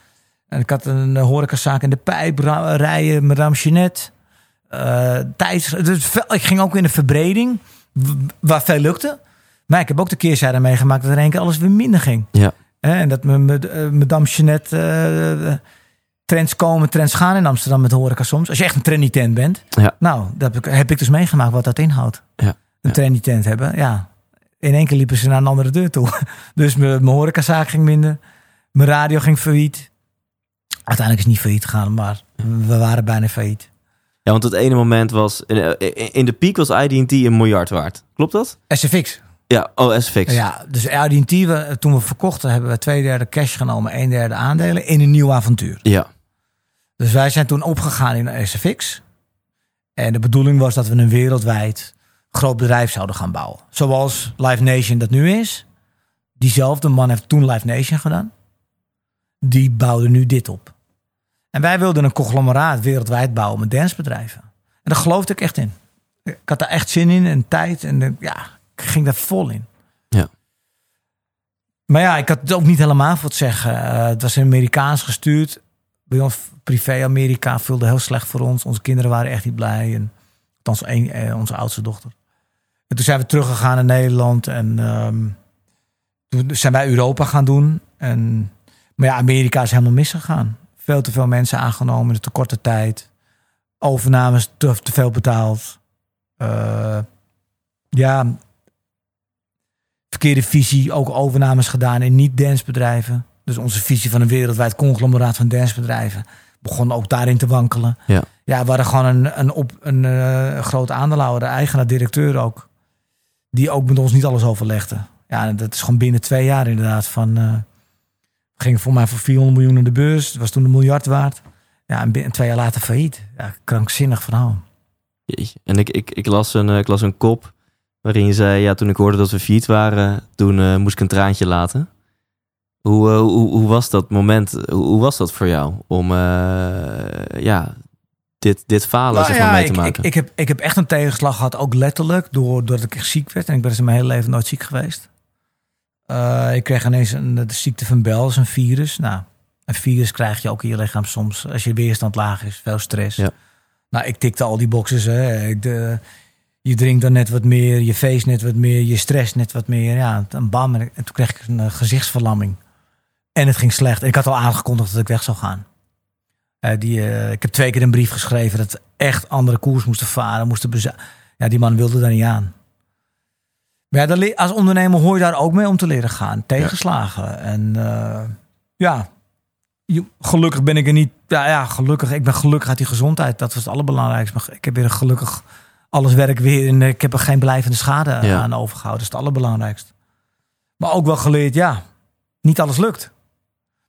En ik had een horecazaak in de pijp. rijden, Madame Jeanette. Eh tijds, dus ik ging ook in de verbreding. Waar veel lukte. Maar ik heb ook de keerzijde meegemaakt dat er in één keer alles weer minder ging. Ja. En dat me, me, eh, Madame Jeanette... eh, trends komen, trends gaan in Amsterdam met horeca soms. Als je echt een trendy tent bent. Ja. Nou, dat heb ik, heb ik dus meegemaakt wat dat inhoudt. Ja. Een trendy tent hebben, ja. In één keer liepen ze naar een andere deur toe. Dus mijn mijn horecazaak ging minder. Mijn radio ging failliet. Uiteindelijk is het niet failliet gegaan, maar we waren bijna failliet. Ja, want het ene moment was, in, in de piek was IDT een miljard waard. Klopt dat? SFX. Ja, oh, SFX. Ja, dus we- toen we verkochten, hebben we twee derde cash genomen, een derde aandelen in een nieuw avontuur. Ja, Dus wij zijn toen opgegaan in SFX. En de bedoeling was dat we een wereldwijd groot bedrijf zouden gaan bouwen. Zoals Live Nation dat nu is. Diezelfde man heeft toen Live Nation gedaan. Die bouwde nu dit op. En wij wilden een conglomeraat wereldwijd bouwen met dancebedrijven. En daar geloofde ik echt in. Ik had daar echt zin in en tijd. En eh, ja, ik ging daar vol in. Ja. Maar ja, ik had het ook niet helemaal voor het zeggen. Eh, het was Amerikaans gestuurd bij ons privé Amerika vulde heel slecht voor ons. Onze kinderen waren echt niet blij. En althans eh, onze oudste dochter. En toen zijn we teruggegaan naar Nederland. En ehm, toen zijn wij Europa gaan doen. En, maar ja, Amerika is helemaal misgegaan. Veel te veel mensen aangenomen in te korte tijd. Overnames te, te veel betaald. Eh, ja, verkeerde visie. Ook overnames gedaan in niet-dancebedrijven. Dus onze visie van een wereldwijd conglomeraat van dancebedrijven begon ook daarin te wankelen. Ja. Ja, we hadden gewoon een, een, op, een eh, groot aandeelhouder, eigenaar, directeur ook. Die ook met ons niet alles overlegde. Ja, dat is gewoon binnen twee jaar inderdaad van... eh we gingen voor mij voor 400 miljoen naar de beurs. Het was toen een miljard waard. Ja, en binnen twee jaar later failliet. Ja, krankzinnig verhaal. Jeetje. En ik, ik, ik, las een, eh, ik las een kop waarin je zei, ja, toen ik hoorde dat we failliet waren, toen eh, moest ik een traantje laten. Hoe, eh, hoe, hoe was dat moment, hoe, hoe was dat voor jou om ja, dit, dit falen Nou zeg maar, ja, mee te ik, maken? Ik, ik, heb, ik heb echt een tegenslag gehad, ook letterlijk, doordat ik echt ziek werd. En ik ben dus in mijn hele leven nooit ziek geweest. Eh, ik kreeg ineens een, de ziekte van Bell, een virus. Nou, een virus krijg je ook in je lichaam soms als je weerstand laag is, veel stress. Ja. Nou, ik tikte al die boxes. Hè. Ik, de, je drinkt dan net wat meer, je feest net wat meer, je stress net wat meer. Ja, en bam, en, toen kreeg ik een eh, gezichtsverlamming. En het ging slecht. En ik had al aangekondigd dat ik weg zou gaan. Eh, die, ik heb twee keer een brief geschreven dat we echt andere koers moesten varen. Moesten ja, die man wilde daar niet aan. Ja, als ondernemer hoor je daar ook mee om te leren gaan. Tegenslagen. En eh, ja, gelukkig ben ik er niet. Ja, ja, gelukkig. Ik ben gelukkig uit die gezondheid. Dat was het allerbelangrijkste. Maar ik heb weer een gelukkig alles werk weer. En ik heb er geen blijvende schade Ja. aan overgehouden. Dat is het allerbelangrijkste. Maar ook wel geleerd, ja, niet alles lukt.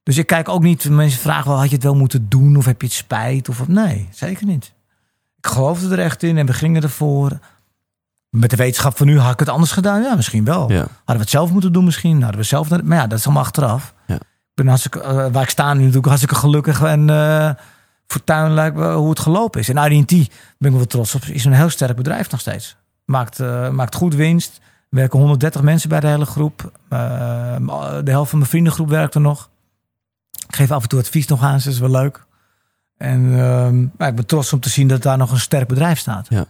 Dus ik kijk ook niet, mensen vragen wel, had je het wel moeten doen of heb je het spijt? Of, nee, zeker niet. Ik geloofde er echt in en we gingen ervoor. Met de wetenschap van nu had ik het anders gedaan? Ja, misschien wel. Ja. Hadden we het zelf moeten doen misschien? Hadden we zelf, maar ja, dat is allemaal achteraf. Ja. Ik ben hartstikke, eh, waar ik sta nu natuurlijk hartstikke gelukkig en eh fortuinlijk hoe het gelopen is. En IDT ben ik wel trots op. Is een heel sterk bedrijf nog steeds. Maakt, eh, maakt goed winst. Er werken 130 mensen bij de hele groep. De helft van mijn vriendengroep werkt er nog. Ik geef af en toe advies nog aan, ze is wel leuk. En ehm, maar ik ben trots om te zien dat daar nog een sterk bedrijf staat. Ja,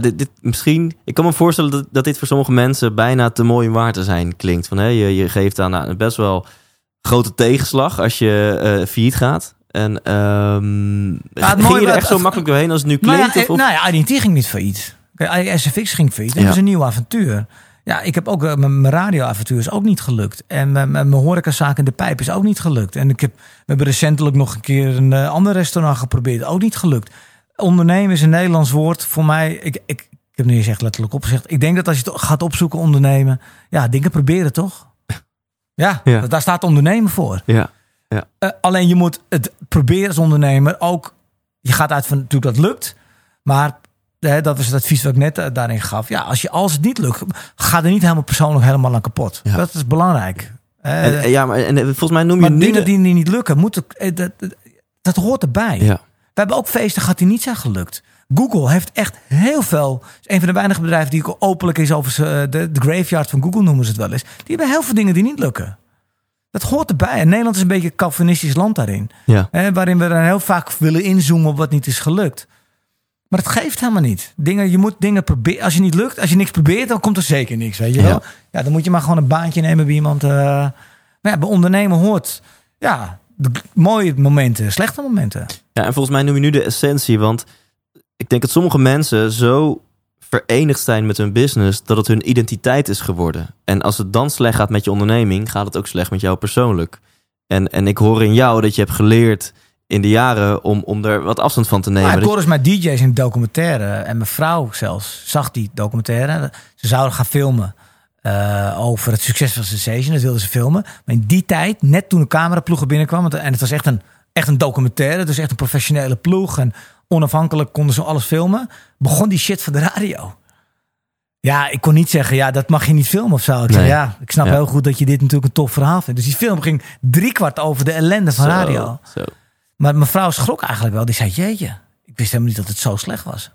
dit, dit, misschien, ik kan me voorstellen dat, dat dit voor sommige mensen bijna te mooi om waar te zijn klinkt. Van, hè, je, je geeft aan nou, best wel grote tegenslag als je eh failliet gaat. En ehm Ja, het ging mooie je er echt zo makkelijk doorheen als het nu Nou klinkt? ja, of, of- nou ja, IDT ging niet failliet. SFX ging failliet. Dat Ja. was een nieuw avontuur. Ja, ik heb ook, eh, mijn radioavontuur is ook niet gelukt. En mijn, mijn horecazaak in de pijp is ook niet gelukt. En ik heb, we hebben recentelijk nog een keer een eh, ander restaurant geprobeerd. Ook niet gelukt. Ondernemen is een Nederlands woord. Voor mij, ik, ik, ik heb nu eens echt letterlijk opgezegd. Ik denk dat als je het gaat opzoeken, ondernemen. Ja, dingen proberen toch? Ja, Ja. daar staat ondernemen voor. ja, Eh, alleen je moet het proberen als ondernemer ook. Je gaat uit van natuurlijk dat lukt. Maar hè, dat was het advies wat ik net eh, daarin gaf. Ja, als, je, als het niet lukt, ga er niet helemaal persoonlijk helemaal aan kapot. Ja. Dat is belangrijk. En, en ja, maar en, volgens mij noem je maar nu dingen die niet lukken, moeten, dat, dat, dat hoort erbij. Ja. We hebben ook feesten gehad die niet zijn gelukt. Google heeft echt heel veel. Is een van de weinige bedrijven die ook openlijk is over ze, de, de graveyard van Google noemen ze het wel eens. Die hebben heel veel dingen die niet lukken. Dat hoort erbij. En Nederland is een beetje een Calvinistisch land daarin. Ja. Hè, waarin we dan heel vaak willen inzoomen op wat niet is gelukt. Maar dat geeft helemaal niet. Dingen, je moet dingen proberen. Als je niet lukt, als je niks probeert, dan komt er zeker niks. Weet je wel? Ja. Ja, dan moet je maar gewoon een baantje nemen bij iemand. eh maar ja, bij ondernemen hoort. Ja, de mooie momenten, slechte momenten. Ja, en volgens mij noem je nu de essentie. Want ik denk dat sommige mensen zo verenigd zijn met hun business dat het hun identiteit is geworden. En als het dan slecht gaat met je onderneming, gaat het ook slecht met jou persoonlijk. En, en ik hoor in jou dat je hebt geleerd in de jaren om, om er wat afstand van te nemen. Ja, ik hoorde eens met DJ's in documentaire. En mijn vrouw zelfs zag die documentaire. Ze zouden gaan filmen eh, over het succes van Sensation. Dat wilden ze filmen. Maar in die tijd, net toen de cameraploegen binnenkwam... want- en het was echt een, echt een documentaire. Dus echt een professionele ploeg. En onafhankelijk konden ze alles filmen. Begon die shit van de radio. Ja, ik kon niet zeggen, ja, dat mag je niet filmen of zo. Ik zei, ja, ik snap Ja. heel goed dat je dit natuurlijk een tof verhaal vindt. Dus die film ging driekwart over de ellende van Zo, radio. Zo. Maar mijn vrouw schrok eigenlijk wel. Die zei, jeetje, ik wist helemaal niet dat het zo slecht was.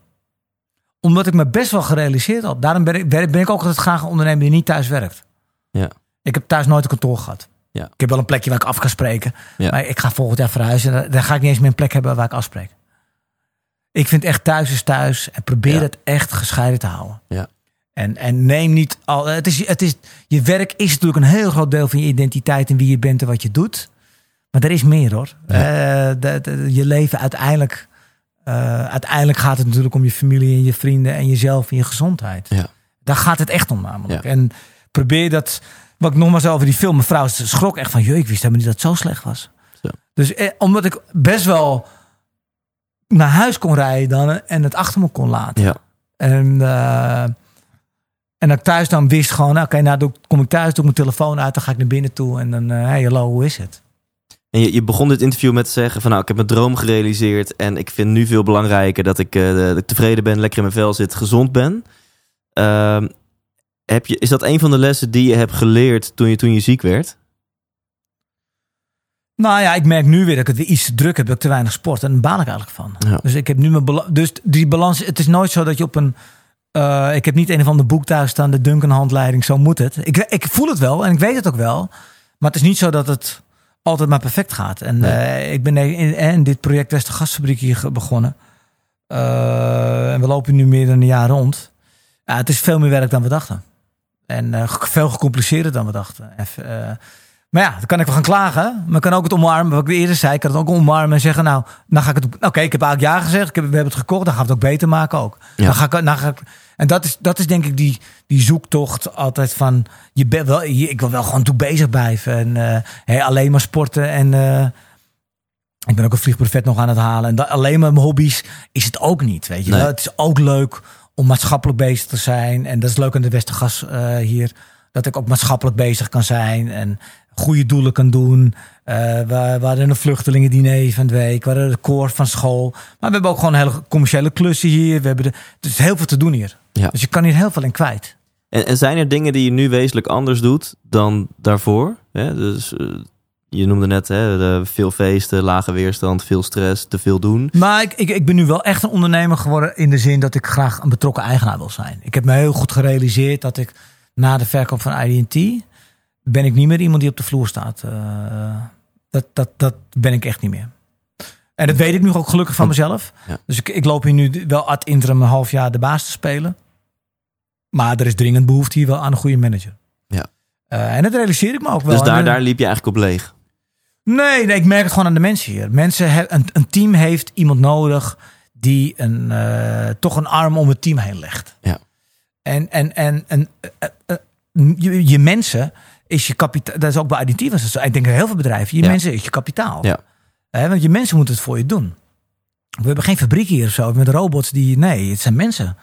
Omdat ik me best wel gerealiseerd had. Daarom ben ik, ben ik ook altijd graag een ondernemer die niet thuis werkt. Ja. Ik heb thuis nooit een kantoor gehad. Ja. Ik heb wel een plekje waar ik af kan spreken. Ja. Maar ik ga volgend jaar verhuizen. en Daar ga ik niet eens meer een plek hebben waar ik afspreek. Ik vind echt thuis is thuis. En probeer Ja. het echt gescheiden te houden. Ja. En, en neem niet al. Het is, het is, je werk is natuurlijk een heel groot deel van je identiteit en wie je bent en wat je doet. Maar er is meer hoor. Eh, de- de- je leven uiteindelijk. Eh, uiteindelijk gaat het natuurlijk om je familie en je vrienden en jezelf en je gezondheid. Ja. Daar gaat het echt om namelijk. Ja. En probeer dat. Wat ik nogmaals over die film. Mijn vrouw schrok echt van. Jeuk, ik wist helemaal niet dat het zo slecht was. Zo. Dus eh, omdat ik best wel naar huis kon rijden dan en het achter me kon laten. Ja. En, eh, en dat ik thuis dan wist gewoon, nou, oké, nou doe, ik- kom ik thuis, doe ik mijn telefoon uit, dan ga ik naar binnen toe en dan, eh hey, hallo, hoe is het? En je, je begon dit interview met te zeggen van nou, ik heb mijn droom gerealiseerd en ik vind nu veel belangrijker dat ik, eh, dat ik tevreden ben, lekker in mijn vel zit, gezond ben. Ehm, heb je, is dat een van de lessen die je hebt geleerd toen je, toen je ziek werd? Nou ja, ik merk nu weer dat ik het weer iets te druk heb, dat ik te weinig sport en daar baal ik eigenlijk van. Ja. Dus ik heb nu mijn dus die balans, het is nooit zo dat je op een, eh, ik heb niet een of ander boek thuis staan, de Duncan handleiding, zo moet het. Ik, ik voel het wel en ik weet het ook wel, maar het is niet zo dat het altijd maar perfect gaat. En Nee. eh, ik ben in, in dit project Westergasfabriek hier begonnen. Eh, en we lopen nu meer dan een jaar rond. Het is veel meer werk dan we dachten. En eh, veel gecompliceerder dan we dachten. Even, maar ja, dan kan ik wel gaan klagen. Maar ik kan ook het omarmen. Wat ik eerder zei, ik kan het ook omarmen en zeggen... nou, dan ga ik het... Oké, ik heb eigenlijk ja gezegd. Ik heb, we hebben het gekocht. Dan gaan we het ook beter maken ook. Ja. Dan ga ik, dan ga ik, en dat is, dat is denk ik die, die zoektocht altijd van... Je bent wel, je- ik wil wel gewoon toe bezig blijven. En eh, hè, alleen maar sporten. En eh, ik ben ook een vliegbuffet nog aan het halen. En dat, alleen maar mijn hobby's is het ook niet. Weet je Nee. Het is ook leuk om maatschappelijk bezig te zijn. En dat is leuk aan de Westergas eh, hier. Dat ik ook maatschappelijk bezig kan zijn. En goede doelen kan doen. Eh we, we hadden een vluchtelingen van de week. We hadden de koor van school. Maar we hebben ook gewoon hele commerciële klussen hier. We hebben de, er is heel veel te doen hier. Ja. Dus je kan hier heel veel in kwijt. En, en zijn er dingen die je nu wezenlijk anders doet dan daarvoor? Hè? Dus, eh, je noemde net hè, de, veel feesten, lage weerstand, veel stress, te veel doen. Maar ik, ik, ik ben nu wel echt een ondernemer geworden in de zin dat ik graag een betrokken eigenaar wil zijn. Ik heb me heel goed gerealiseerd dat ik na de verkoop van IDT ben ik niet meer iemand die op de vloer staat. Eh, dat, dat, dat ben ik echt niet meer. En dat weet ik nu ook gelukkig van mezelf. Ja. Dus ik, ik loop hier nu wel ad interim een half jaar de baas te spelen. Maar er is dringend behoefte hier wel aan een goede manager. Ja. Eh, en dat realiseer ik me ook wel. Dus daar, En, daar liep je eigenlijk op leeg. Nee, nee, ik merk het gewoon aan de mensen hier. Mensen he- een, een team heeft iemand nodig die een, eh, toch een arm om het team heen legt. Ja. En, en, en, en je, je mensen is je kapitaal. Dat is ook bij IDT was het zo. Ik denk heel veel bedrijven. Je Ja. mensen is je kapitaal. Ja. Want je mensen moeten het voor je doen. We hebben geen fabriek hier of zo met robots die. Nee, het zijn mensen.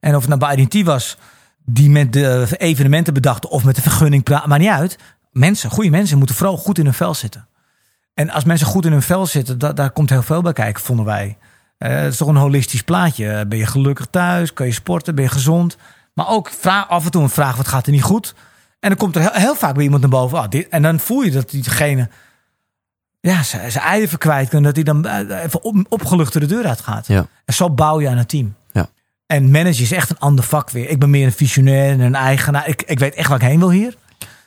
En of het nou bij IDT was die met de evenementen bedachten of met de vergunning praten, maar niet uit. Mensen, goede mensen, moeten vooral goed in hun vel zitten. En als mensen goed in hun vel zitten, da- daar komt heel veel bij kijken, vonden wij. Eh, het is toch een holistisch plaatje. Ben je gelukkig thuis? Kan je sporten? Ben je gezond? Maar ook vraag, af en toe een vraag, wat gaat er niet goed? En dan komt er heel, heel vaak bij iemand naar boven. ah, dit, en dan voel je dat diegene ja, zijn eigen even kwijt kan. Dat hij dan eh, even op, opgelucht de deur uitgaat. Ja. En zo bouw je aan een team. Ja. En manager is echt een ander vak weer. Ik ben meer een visionair en een eigenaar. Ik, ik weet echt waar ik heen wil hier.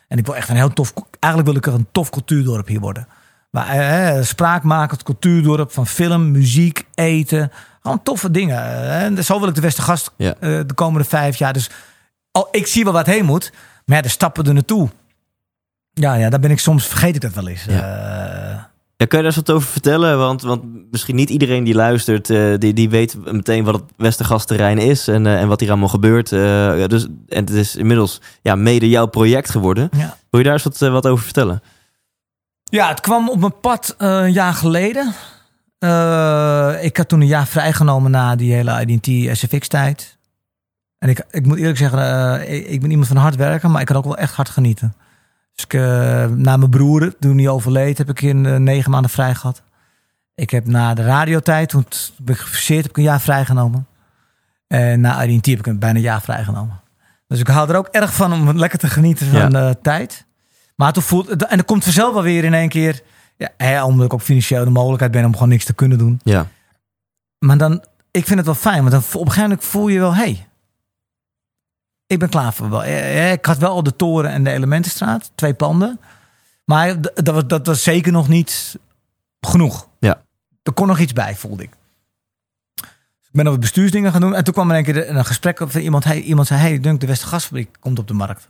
En ik wil echt een heel tof... Eigenlijk wil ik er een tof cultuurdorp hier worden. Maar eh, eh spraakmakend cultuurdorp van film, muziek, eten. Gewoon toffe dingen. En zo wil ik de Westergast Ja. eh, de komende vijf jaar. Dus al, ik zie wel wat heen moet. Maar ja, de stappen er naartoe. Ja, ja, daar ben ik soms... Vergeet ik dat wel eens. Ja. Eh, Ja, kun je daar eens wat over vertellen? Want, want misschien niet iedereen die luistert, eh, die, die weet meteen wat het Westergasterrein is en, eh, en wat hier allemaal gebeurt. Eh, dus, en het is inmiddels ja, mede jouw project geworden. ja. Wil je daar eens wat, wat over vertellen? Ja, het kwam op mijn pad een jaar geleden. Ik had toen een jaar vrijgenomen na die hele IDT SFX tijd. En ik, ik moet eerlijk zeggen, eh, ik, ik ben iemand van hard werken, maar ik kan ook wel echt hard genieten. Dus ik, eh, na mijn broer, toen hij overleed, heb ik in eh, negen maanden vrij gehad. Ik heb na de radiotijd, toen ben ik gefuseerd, heb ik een jaar vrijgenomen. En na IDT heb ik een, bijna een jaar vrijgenomen. Dus ik hou er ook erg van om lekker te genieten van Ja. de tijd. Maar toen voelt en er komt vanzelf wel weer in één keer, ja, hè, omdat ik ook financieel de mogelijkheid ben om gewoon niks te kunnen doen. Ja, Maar dan, ik vind het wel fijn, want dan op een gegeven moment voel je wel, hey, ik ben klaar voor wel. Eh, eh, Ik had wel al de toren en de Elementenstraat, twee panden. Maar dat was, dat was zeker nog niet genoeg. Ja. Er kon nog iets bij, voelde ik. Ik ben op bestuursdingen gaan doen. En toen kwam er een keer een gesprek van iemand. Iemand zei, hey, Dunk, de Westergasfabriek komt op de markt.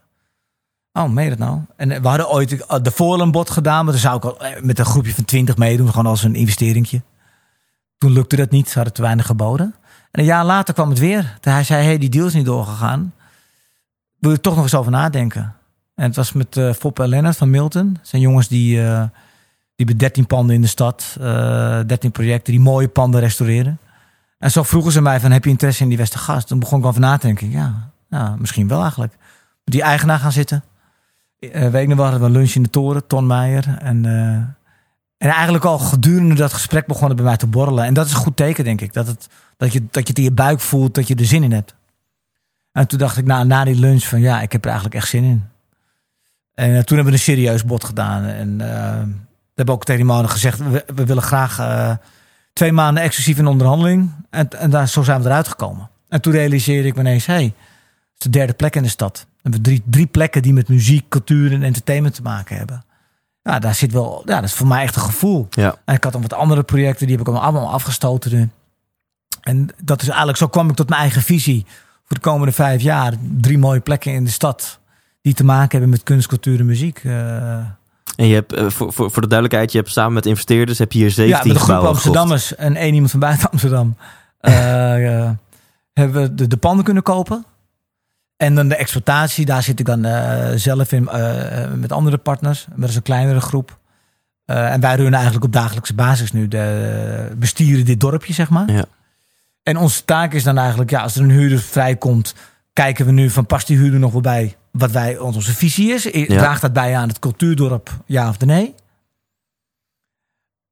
Oh, meen dat nou? En eh, we hadden ooit de voorlandbod gedaan. Maar dan zou ik al met een groepje van twintig meedoen. Gewoon als een investeringje. Toen lukte dat niet. Ze hadden te weinig geboden. En een jaar later kwam het weer. Hij zei, hey, die deal is niet doorgegaan. Wil je toch nog eens over nadenken? En het was met eh Foppe van Milton. Dat zijn jongens die, eh, die hebben 13 panden in de stad. eh 13 projecten die mooie panden restaureren. En zo vroegen ze mij van, heb je interesse in die Westergast? Toen begon ik over na te denken. Ja, ja, misschien wel eigenlijk. Die eigenaar gaan zitten. Eh weet ik nog wel, we lunch in de toren, Ton Meijer. En, en eigenlijk al gedurende dat gesprek begon het bij mij te borrelen. En dat is een goed teken, denk ik. Dat, het, dat, je, dat je het in je buik voelt, dat je er zin in hebt. En toen dacht ik na, na die lunch van, ja, ik heb er eigenlijk echt zin in. En eh, toen hebben we een serieus bod gedaan. En eh, we hebben ook tegen die mannen gezegd, we, we willen graag eh, twee maanden exclusief in onderhandeling. En, en daar, zo zijn we eruit gekomen. En toen realiseerde ik me ineens, hé, hey, het is de derde plek in de stad. We hebben drie, drie plekken die met muziek, cultuur en entertainment te maken hebben. Ja, daar zit wel, ja, dat is voor mij echt een gevoel. ja, En ik had dan wat andere projecten, die heb ik allemaal afgestoten. En dat is eigenlijk, zo kwam ik tot mijn eigen visie voor de komende vijf jaar. Drie mooie plekken in de stad die te maken hebben met kunst, cultuur en muziek. Eh, en je hebt, eh, voor, voor, voor de duidelijkheid, je hebt samen met investeerders, heb je hier 17 ja, met een groep gekocht. Amsterdammers en één iemand van buiten Amsterdam. eh, hebben we de, de panden kunnen kopen. En dan de exploitatie, daar zit ik dan zelf in met andere partners. Dat is een kleinere groep. En wij runnen eigenlijk op dagelijkse basis nu de bestieren dit dorpje, zeg maar. Ja. En onze taak is dan eigenlijk, ja, als er een huurder vrijkomt, kijken we nu van past die huurder nog wel bij wat wij onze visie is? Draagt dat bij aan het cultuurdorp, ja of nee?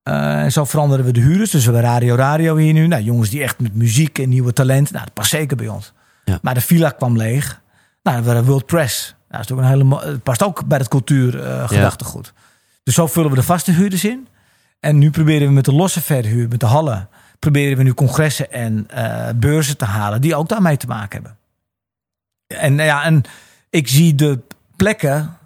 Eh, en zo veranderen we de huurders. Dus we hebben Radio Radio hier nu. Nou, jongens die echt met muziek en nieuwe talent. Nou, dat past zeker bij ons. Ja. Maar de villa kwam leeg. Nou, we hadden World Press. Nou, dat is ook een hele, het past ook bij het cultuurgedachtegoed. Dus zo vullen we de vaste huurders in. En nu proberen we met de losse verhuur, met de hallen, proberen we nu congressen en eh, beurzen te halen die ook daarmee te maken hebben. En, nou ja, en ik zie de plekken,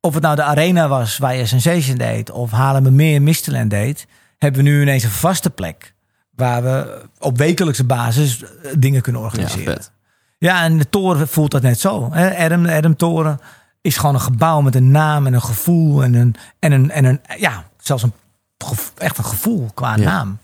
of het nou de arena was waar je Sensation deed, of Haarlemmermeer Misteland deed, hebben we nu ineens een vaste plek waar we op wekelijkse basis eh, dingen kunnen organiseren. Ja, en de toren voelt dat net zo. Adam, de Adam Toren is gewoon een gebouw met een naam en een gevoel en een, en een, en een ja, zelfs een, echt een gevoel qua Ja. naam.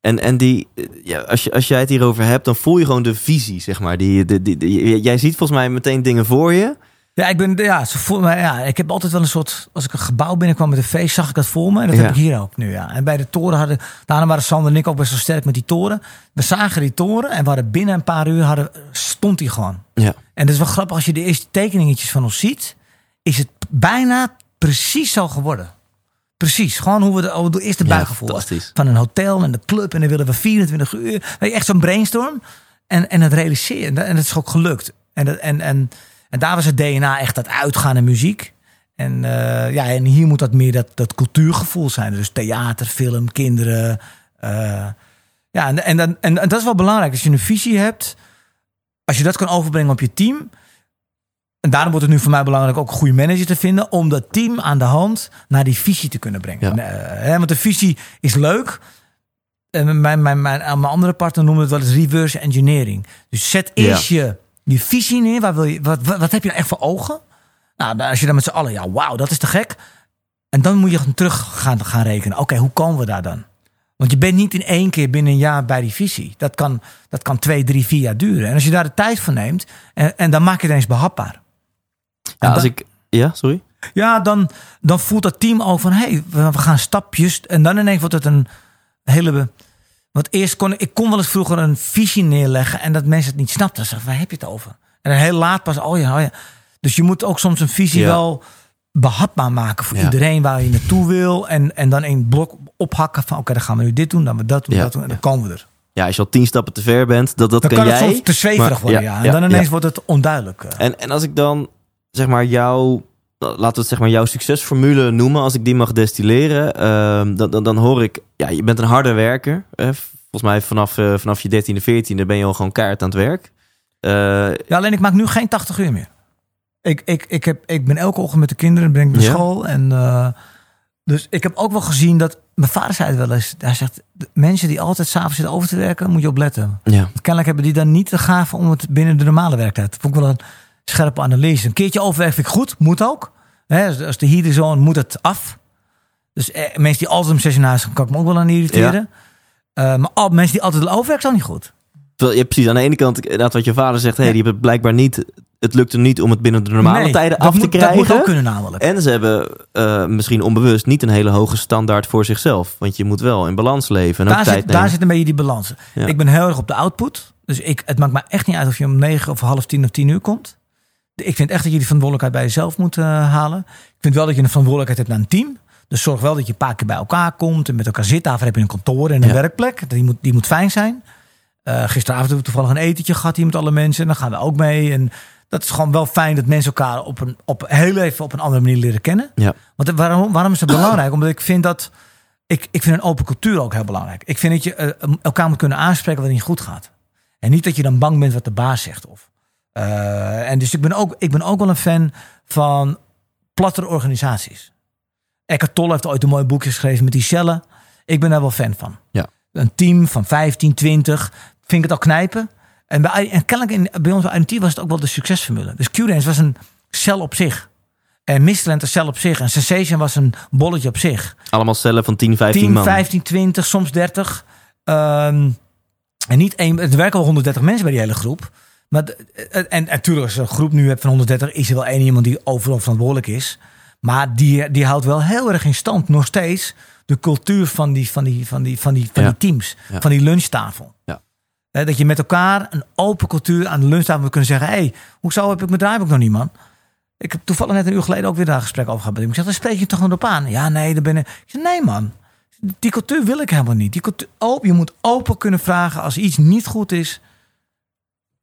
En, en die, ja, als, je, als jij het hierover hebt, dan voel je gewoon de visie, zeg maar. Die, die, die, die- jij ziet volgens mij meteen dingen voor je. Ja, ik ben, ja, ze voelen mij, ja, ik heb altijd wel een soort, als ik een gebouw binnenkwam met een feest, zag ik dat voor me. En dat Ja. heb ik hier ook nu, ja. En bij de toren hadden, daarna waren Sander en ik ook best wel sterk met die toren. We zagen die toren en we hadden binnen een paar uur, hadden, stond die gewoon. Ja. En dat is wel grappig, als je de eerste tekeningetjes van ons ziet, is het bijna precies zo geworden. Precies, gewoon hoe we de, hoe de eerste buikgevoel. Van een hotel en de club en dan willen we 24 uur. Weet je, echt zo'n brainstorm. En, en het realiseren. En het is ook gelukt. En, dat, en, en, en daar was het DNA echt dat uitgaan en muziek. En, eh, ja, en hier moet dat meer dat, dat cultuurgevoel zijn. Dus theater, film, kinderen. eh, ja, en, en, en dat is wel belangrijk. Als je een visie hebt, als je dat kan overbrengen op je team. En daarom wordt het nu voor mij belangrijk ook een goede manager te vinden. Om dat team aan de hand naar die visie te kunnen brengen. Ja. Eh, hè, want de visie is leuk. En mijn, mijn, mijn, mijn andere partner noemde het wel eens reverse engineering. Dus zet eerst je, je visie neer. Waar wil je, wat, wat, wat heb je nou echt voor ogen? Nou, als je dan met z'n allen, ja, wauw, dat is te gek. En dan moet je terug gaan, gaan rekenen. Oké, hoe komen we daar dan? Want je bent niet in één keer binnen een jaar bij die visie. Dat kan, dat kan twee, drie, vier jaar duren. En als je daar de tijd voor neemt, en, en dan maak je het eens behapbaar. Als dan- ik... Ja, sorry? Ja, dan, dan voelt dat team ook van, hé, hey, we, we gaan stapjes. En dan ineens wordt het een hele... Want eerst kon ik kon wel eens vroeger een visie neerleggen en dat mensen het niet snapten. Zeggen, waar heb je het over? En dan heel laat pas, oh ja, oh ja. Dus je moet ook soms een visie Ja. wel behapbaar maken voor Ja. iedereen waar je naartoe wil. En, en dan in blok ophakken van, oké, dan gaan we nu dit doen, dan we dat doen, Ja, dat doen. En dan komen we er. Ja, als je al tien stappen te ver bent, dat, dat Dan kan, kan het jij. soms te zweverig maar- worden, ja. En dan ineens wordt het onduidelijk. eh. En, en als ik dan, zeg maar, jouw, laten we het zeg maar, jouw succesformule noemen, als ik die mag destilleren, ehm, dan, dan, dan hoor ik, ja, je bent een harde werker. Hè? Volgens mij vanaf, eh, vanaf je 13e, 14e ben je al gewoon kaart aan het werk. Eh, Ja, alleen ik maak nu geen 80 uur meer. Ik, ik, ik, heb, ik ben elke ochtend met de kinderen, ben ik naar Ja. school. En, eh, dus ik heb ook wel gezien dat... Mijn vader zei het wel eens. Hij zegt, mensen die altijd s'avonds zitten over te werken, moet je opletten. ja, Want kennelijk hebben die dan niet de gave om het binnen de normale werktijd. Dat vond ik wel een scherpe analyse. Een keertje overwerken vind ik goed, moet ook. Als- de heat is on, moet het af. Dus eh, mensen die altijd uur naar huis gaan, kan ik me ook wel aan irriteren. Eh, maar al, mensen die altijd overwerken, is ook niet goed. Terwijl, ja, precies. Aan de ene kant, inderdaad, wat je vader zegt, hey, Ja. die hebben blijkbaar niet, het lukt hem niet om het binnen de normale Nee, tijden dat af te krijgen. Dat moet ook kunnen namelijk. En ze hebben eh, misschien onbewust niet een hele hoge standaard voor zichzelf. Want je moet wel in balans leven en ook daar, tijd zit, nemen. daar zit een beetje die balans. Ja. Ik ben heel erg op de output. Dus ik, het maakt me echt niet uit of je om negen of half tien of tien uur komt. Ik vind echt dat je die verantwoordelijkheid bij jezelf moet eh, halen. Ik vind wel dat je een verantwoordelijkheid hebt naar een team. Dus zorg wel dat je een paar keer bij elkaar komt en met elkaar zit. Daarvoor heb je een kantoor en een Ja. werkplek. Die moet, die moet fijn zijn. Eh, gisteravond hebben we toevallig een etentje gehad hier met alle mensen. En dan gaan we ook mee. En dat is gewoon wel fijn dat mensen elkaar op een, op, heel even op een andere manier leren kennen. Ja. Want eh, waarom, waarom is het belangrijk? Omdat ik vind dat ik, ik vind een open cultuur ook heel belangrijk. Ik vind dat je elkaar moet kunnen aanspreken wanneer het niet goed gaat. En niet dat je dan bang bent wat de baas zegt. Of, eh, en dus ik ben, ook, ik ben ook wel een fan van plattere organisaties. Eckhart Tolle heeft ooit een mooi boekje geschreven met die cellen. Ik ben daar wel fan van. Ja. Een team van 15, 20. Vind ik het al knijpen. En, bij, en kennelijk in, bij ons bij IMT was het ook wel de succesformule. Dus Q-Dance was een cel op zich. En Mistland een cel op zich. En Sensation was een bolletje op zich. Allemaal cellen van 10, 15 10, man. 15, 20, soms 30. Ehm, en niet één, het werken wel 130 mensen bij die hele groep. Maar de- en, en natuurlijk, als je een groep nu hebt van 130, is er wel één iemand die overal verantwoordelijk is. Maar die, die houdt wel heel erg in stand, nog steeds, de cultuur van die, van die, van die, van die, van die teams, Ja. van die lunchtafel. Ja. Dat je met elkaar een open cultuur aan de lunchtafel moet kunnen zeggen: hé, hey, hoezo heb ik mijn draaiboek nog niet, man? Ik heb toevallig net een uur geleden ook weer daar een gesprek over gehad. Ik zeg, dan spreek je toch nog op aan? Ja, nee, daar ben ik. Ik zeg, nee, man. Die cultuur wil ik helemaal niet. Die cultuur, open, je moet open kunnen vragen als iets niet goed is.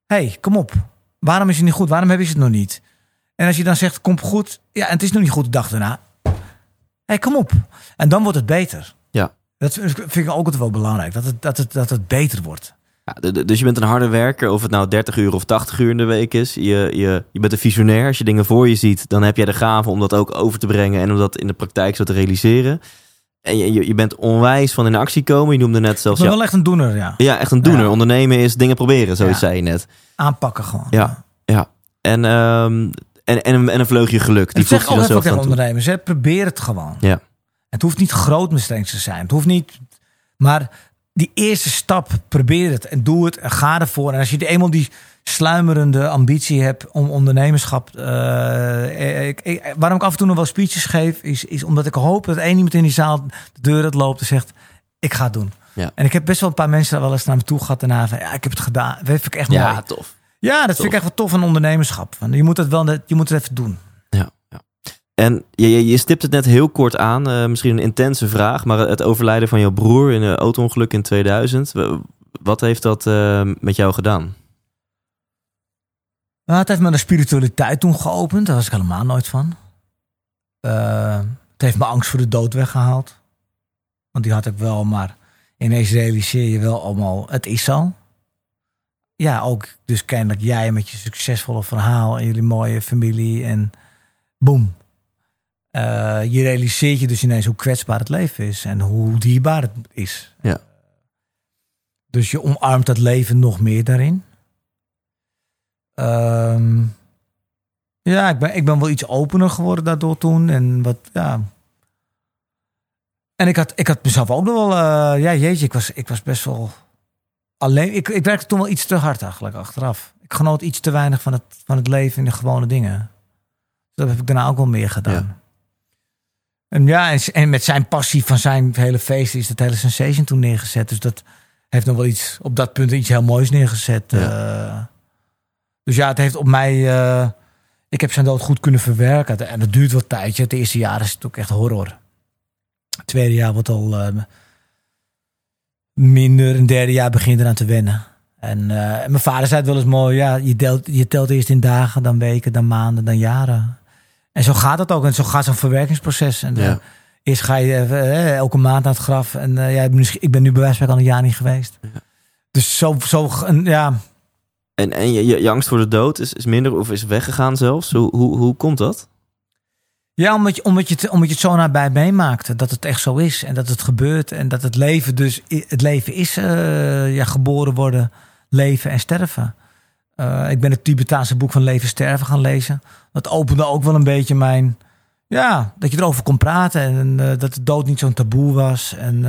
Hey, kom op. Waarom is het niet goed? Waarom heb je het nog niet? En als je dan zegt, kom goed. Ja, en het is nog niet goed de dag daarna. hey, kom op. En dan wordt het beter. Ja. Dat vind ik ook altijd wel belangrijk. Dat het, dat het, dat het beter wordt. Ja, dus je bent een harde werker, of het nou 30 uur of 80 uur in de week is. Je, je, je bent een visionair. Als je dingen voor je ziet, dan heb jij de gave om dat ook over te brengen en om dat in de praktijk zo te realiseren. En je, je, bent onwijs van in actie komen. Je noemde net zelfs. Ja, wel echt een doener, ja. ja echt een doener. Ja. Ondernemen is dingen proberen, zoals Ja. zei je net. Aanpakken gewoon. Ja. En, ehm, en, en, een, en een vleugje geluk. Die zeg even zelf tegen ondernemers. Hè. Probeer het gewoon. Ja. Het hoeft niet groot mistakes te zijn. Het hoeft niet... Maar die eerste stap, probeer het en doe het en ga ervoor. En als je eenmaal die sluimerende ambitie hebt om ondernemerschap... eh, ik, ik- waarom ik af en toe nog wel speeches geef... is, is omdat ik hoop dat één iemand in die zaal de deur uit loopt en zegt... ik ga het doen. Ja. En ik heb best wel een paar mensen daar wel eens naar me toe gehad daarna van... ja, ik heb het gedaan. Dat vind ik echt Ja, mooi. tof. Ja, dat vind ik echt wel tof van ondernemerschap. Je moet het wel, je moet het even doen. Ja, ja. En je, je, je stipt het net heel kort aan, uh, misschien een intense vraag, maar het overlijden van jouw broer in een auto-ongeluk in 2000, wat heeft dat uh, met jou gedaan? Nou, het heeft me de spiritualiteit toen geopend, daar was ik helemaal nooit van. Uh, het heeft me angst voor de dood weggehaald. Want die had ik wel, maar ineens realiseer je wel allemaal, het is zo. Ja, ook dus kennelijk jij met je succesvolle verhaal en jullie mooie familie en boem. Uh, je realiseert je dus ineens hoe kwetsbaar het leven is en hoe dierbaar het is. Ja. Dus je omarmt dat leven nog meer daarin. Um, ja, ik ben, ik ben wel iets opener geworden daardoor toen. En wat, ja. En ik had, ik had mezelf ook nog wel, uh, ja, jeetje, ik was, ik was best wel alleen. Ik, ik werkte toen wel iets te hard eigenlijk achteraf. Ik genoot iets te weinig van het, van het leven in de gewone dingen. Dat heb ik daarna ook wel meer gedaan. Ja. En ja, en, en, met zijn passie van zijn hele feest is het hele sensation toen neergezet. Dus dat heeft nog wel iets op dat punt iets heel moois neergezet. Ja. Uh, dus ja, het heeft op mij. Uh, ik heb zijn dood goed kunnen verwerken. En dat duurt wat tijdje. Het eerste jaar is het ook echt horror. Het tweede jaar wordt al uh, minder. Een derde jaar begint eraan te wennen. En, uh, en, mijn vader zei het wel eens mooi. Ja, je telt, je telt eerst in dagen, dan weken, dan maanden, dan jaren. En zo gaat het ook. En zo gaat zo'n verwerkingsproces. En ja. eerst ga je elke maand naar het graf. En ja, ik ben nu bij wijze van al een jaar niet geweest. Ja. Dus zo, zo ja, en, en je, je, angst voor de dood is, is minder of is weggegaan zelfs. Hoe, hoe, hoe komt dat? Ja, omdat je, omdat, je het, omdat je het zo nabij meemaakte. Dat het echt zo is. En dat het gebeurt. En dat het leven dus... Het leven is uh, ja, geboren worden, leven en sterven. Uh, ik ben het Tibetaanse boek van Leven Sterven gaan lezen. Dat opende ook wel een beetje mijn... Ja, dat je erover kon praten. En uh, dat de dood niet zo'n taboe was. En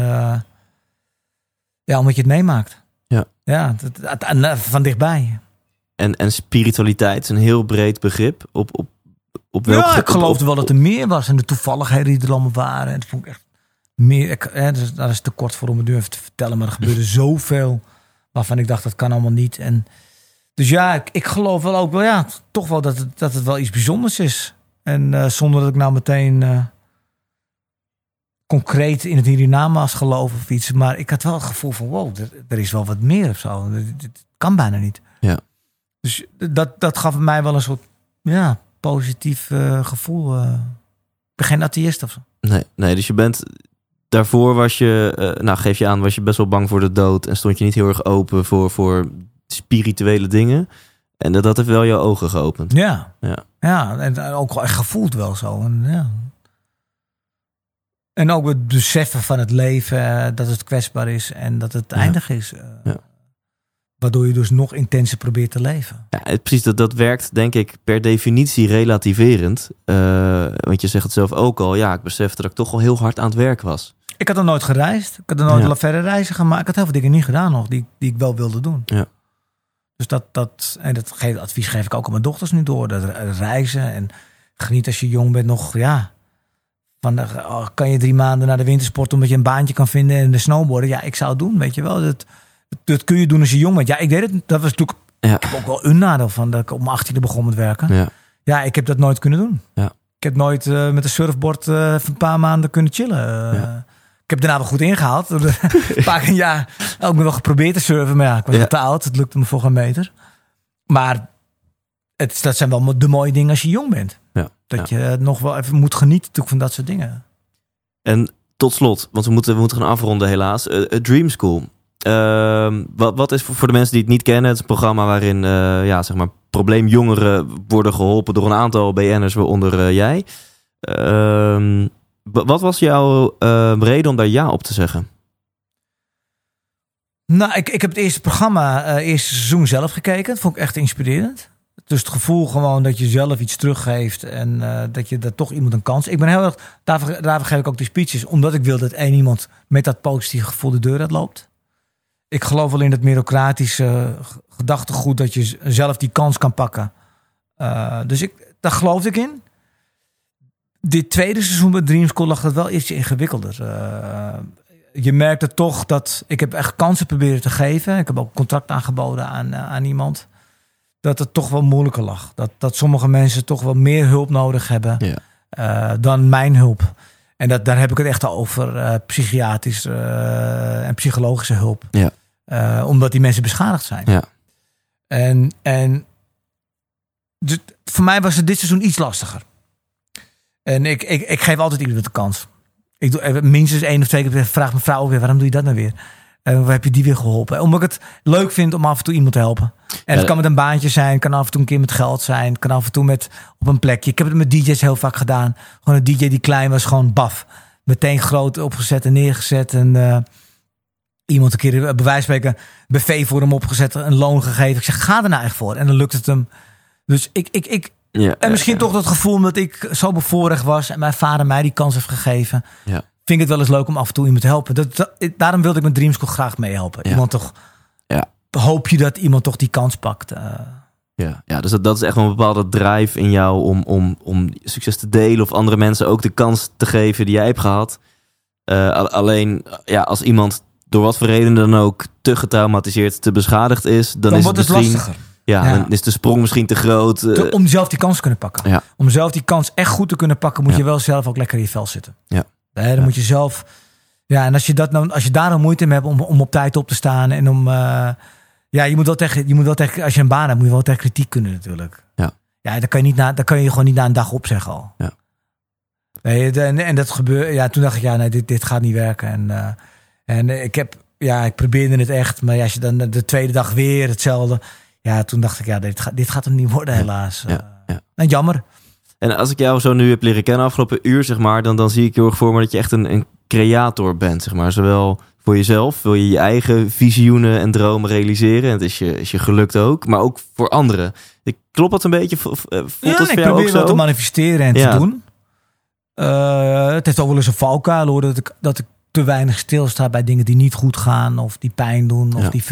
ja, omdat je het meemaakt. Ja. Ja, dat, van dichtbij. En, en spiritualiteit is een heel breed begrip. Op, op, op welk ja, ik geloofde wel dat er meer was. En de toevalligheden die er allemaal waren. En dat vond ik echt meer. Ik, hè, dus, dat is te kort voor om het nu even te vertellen. Maar er gebeurde zoveel waarvan ik dacht dat kan allemaal niet. En dus ja, ik, ik geloof wel ook wel, ja, toch wel dat het, dat het wel iets bijzonders is. En uh, zonder dat ik nou meteen uh, concreet in het hiernamaals geloof of iets. Maar ik had wel het gevoel van, wow, er, er is wel wat meer of zo. Het kan bijna niet. Ja. Dus dat, dat gaf mij wel een soort ja, positief uh, gevoel. Uh, ik ben geen atheïst of zo. Nee, nee, dus je bent... Daarvoor was je, uh, nou geef je aan, was je best wel bang voor de dood. En stond je niet heel erg open voor, voor spirituele dingen. En dat, dat heeft wel je ogen geopend. Ja. Ja, ja en ook wel echt gevoeld wel zo. En, ja. En ook het beseffen van het leven, dat het kwetsbaar is en dat het eindig is. Ja. Waardoor je dus nog intenser probeert te leven. Ja, precies. Dat, dat werkt denk ik per definitie relativerend. Uh, want je zegt het zelf ook al. Ja, ik besef dat ik toch al heel hard aan het werk was. Ik had er nooit gereisd. Ik had er nooit ja. verre reizen gemaakt. Ik had heel veel dingen niet gedaan nog die, die ik wel wilde doen. Ja. Dus dat, dat, en dat advies geef ik ook aan mijn dochters nu door. Dat reizen en geniet als je jong bent nog, ja. Van de, oh, kan je drie maanden naar de wintersport omdat je een baantje kan vinden en de snowboarden? Ja, ik zou het doen, weet je wel. Dat, dat kun je doen als je jong bent. Ja, ik deed het. Dat was natuurlijk. Ja. Ik heb ook wel een nadeel van dat ik mijn 18e begon met werken. Ja. ja, ik heb dat nooit kunnen doen. Ja. Ik heb nooit uh, met een surfboard uh, een paar maanden kunnen chillen. Uh, ja. Ik heb daarna wel goed ingehaald. een paar keer jaar ook nog wel geprobeerd te surfen. Maar ja, ik was ja. te oud. Het lukte me voor een meter. Maar het, dat zijn wel de mooie dingen als je jong bent. Ja. Dat je nog wel even moet genieten van dat soort dingen. En tot slot, want we moeten, we moeten gaan afronden helaas. Dream School. Uh, wat, wat is voor, de mensen die het niet kennen, het is een programma waarin uh, ja, zeg maar, probleemjongeren worden geholpen door een aantal BN'ers, waaronder jij. Uh, wat was jouw ehm, reden om daar ja op te zeggen? Nou, ik, ik heb het eerste programma, eerste seizoen zelf gekeken. Dat vond ik echt inspirerend. Dus het gevoel gewoon dat je zelf iets teruggeeft en uh, dat je dat toch iemand een kans. Ik ben heel erg, daarvoor, daarvoor geef ik ook die speeches, omdat ik wil dat één iemand met dat positieve gevoel de deur uit loopt ik geloof wel in het merocratische gedachtegoed dat je zelf die kans kan pakken. Uh, dus ik, daar geloofde ik in. Dit tweede seizoen met Dream School lag dat wel ietsje ingewikkelder. Uh, je merkte toch dat ik heb echt kansen proberen te geven. Ik heb ook contract aangeboden aan, aan iemand. Dat het toch wel moeilijker lag. Dat, dat sommige mensen toch wel meer hulp nodig hebben. Ja. eh, dan mijn hulp. En dat, daar heb ik het echt over uh, psychiatrische en psychologische hulp. Ja. omdat die mensen beschadigd zijn. Ja. En, en dus voor mij was het dit seizoen iets lastiger. En ik, ik, ik geef altijd iemand de kans. Ik doe minstens één of twee keer vraag mijn vrouw ook weer: waarom doe je dat nou weer? En waar heb je die weer geholpen? Omdat ik het leuk vind om af en toe iemand te helpen. En het kan met een baantje zijn, kan af en toe een keer met geld zijn, kan af en toe met op een plekje. Ik heb het met DJ's heel vaak gedaan. Gewoon een DJ die klein was, gewoon baf. Meteen groot opgezet en neergezet. En uh, iemand een keer bij wijze van spreken buffet voor hem opgezet, een loon gegeven. Ik zeg, ga er nou echt voor. En dan lukt het hem. Dus ik, ik, ik ja, en misschien toch dat gevoel dat ik zo bevoorrecht was en mijn vader mij die kans heeft gegeven. Ja vind ik het wel eens leuk om af en toe iemand te helpen. Dat, daarom wilde ik met Dream School graag meehelpen. Iemand toch, ja. hoop je dat iemand toch die kans pakt. Uh. Ja, ja, dus dat, dat is echt een bepaalde drive in jou om, om, om succes te delen of andere mensen ook de kans te geven die jij hebt gehad. Uh, alleen, ja, als iemand door wat voor reden dan ook te getraumatiseerd, te beschadigd is, dan, is het misschien, lastiger. Ja, ja, dan is de sprong misschien te groot. Uh, om zelf die kans te kunnen pakken. Ja. Om zelf die kans echt goed te kunnen pakken, moet je wel zelf ook lekker in je vel zitten. Ja. Hè, dan moet je zelf. Ja, en als je, dat nou, als je daar een moeite mee hebt om, om op tijd op te staan en om. Uh, ja, je moet wel tegen, je moet wel tegen, als je een baan hebt, moet je wel tegen kritiek kunnen natuurlijk. Ja. Ja, dan kan je niet na, dan kan je gewoon niet na een dag opzeggen al. Ja. Nee, en, en dat gebeurt. Ja, toen dacht ik, ja, nee, dit, dit gaat niet werken. En, uh, en ik heb, ja, ik probeerde het echt, maar ja, als je dan de tweede dag weer hetzelfde. Ja, toen dacht ik, ja, dit, gaat, dit gaat hem niet worden, helaas. Ja, ja. En nou, jammer. En als ik jou zo nu heb leren kennen afgelopen uur, zeg maar, dan, dan zie ik heel erg voor me dat je echt een, een creator bent, zeg maar. Zowel voor jezelf, wil je je eigen visioenen en dromen realiseren. En het is je, is je gelukt ook, maar ook voor anderen. Ik klopt dat een beetje? Eh, voelt ja, dat ik probeer wel te manifesteren en te doen. Uh, het heeft ook wel eens een valkuil hoor, dat ik, dat ik te weinig stilsta bij dingen die niet goed gaan of die pijn doen. Of die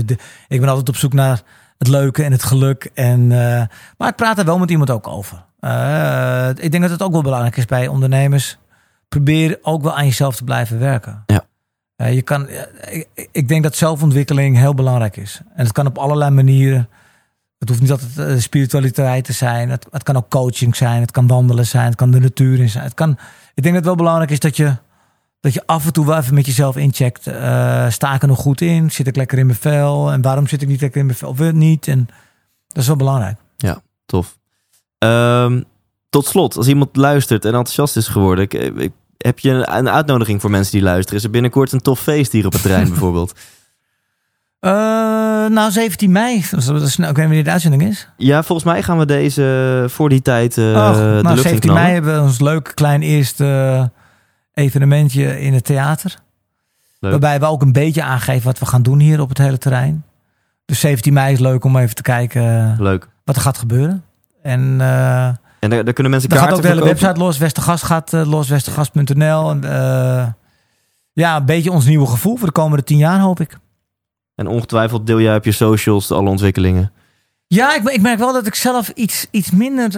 ik ben altijd op zoek naar het leuke en het geluk. En, uh, maar ik praat er wel met iemand ook over. Uh, ik denk dat het ook wel belangrijk is bij ondernemers. Probeer ook wel aan jezelf te blijven werken. Ja. Uh, je kan, ik, ik, denk dat zelfontwikkeling heel belangrijk is. En het kan op allerlei manieren. Het hoeft niet altijd spiritualiteit te zijn. Het, het, kan ook coaching zijn. Het kan wandelen zijn. Het kan de natuur in zijn. Het kan, ik denk dat het wel belangrijk is dat je, dat je af en toe wel even met jezelf incheckt. Uh, sta ik er nog goed in? Zit ik lekker in mijn vel? En waarom zit ik niet lekker in mijn vel? Of niet? En dat is wel belangrijk. Ja, tof. Um, tot slot, als iemand luistert en enthousiast is geworden, ik, ik, heb je een, uitnodiging voor mensen die luisteren? Is er binnenkort een tof feest hier op het terrein bijvoorbeeld? Uh, nou, 17 mei. Dat is, ik weet niet wanneer de uitzending is. Ja, volgens mij gaan we deze voor die tijd uh, de nou, 17 mei hebben we ons leuk klein eerste evenementje in het theater. Leuk. Waarbij we ook een beetje aangeven wat we gaan doen hier op het hele terrein. Dus 17 mei is leuk om even te kijken leuk. wat er gaat gebeuren. En, uh, en daar, daar, kunnen mensen kaarten gaat ook de hele website los. Westergast gaat uh, los. Westergast.nl. En, uh, ja, een beetje ons nieuwe gevoel voor de komende tien jaar, hoop ik. En ongetwijfeld deel jij op je socials alle ontwikkelingen. Ja, ik, ik merk wel dat ik zelf iets, iets minder...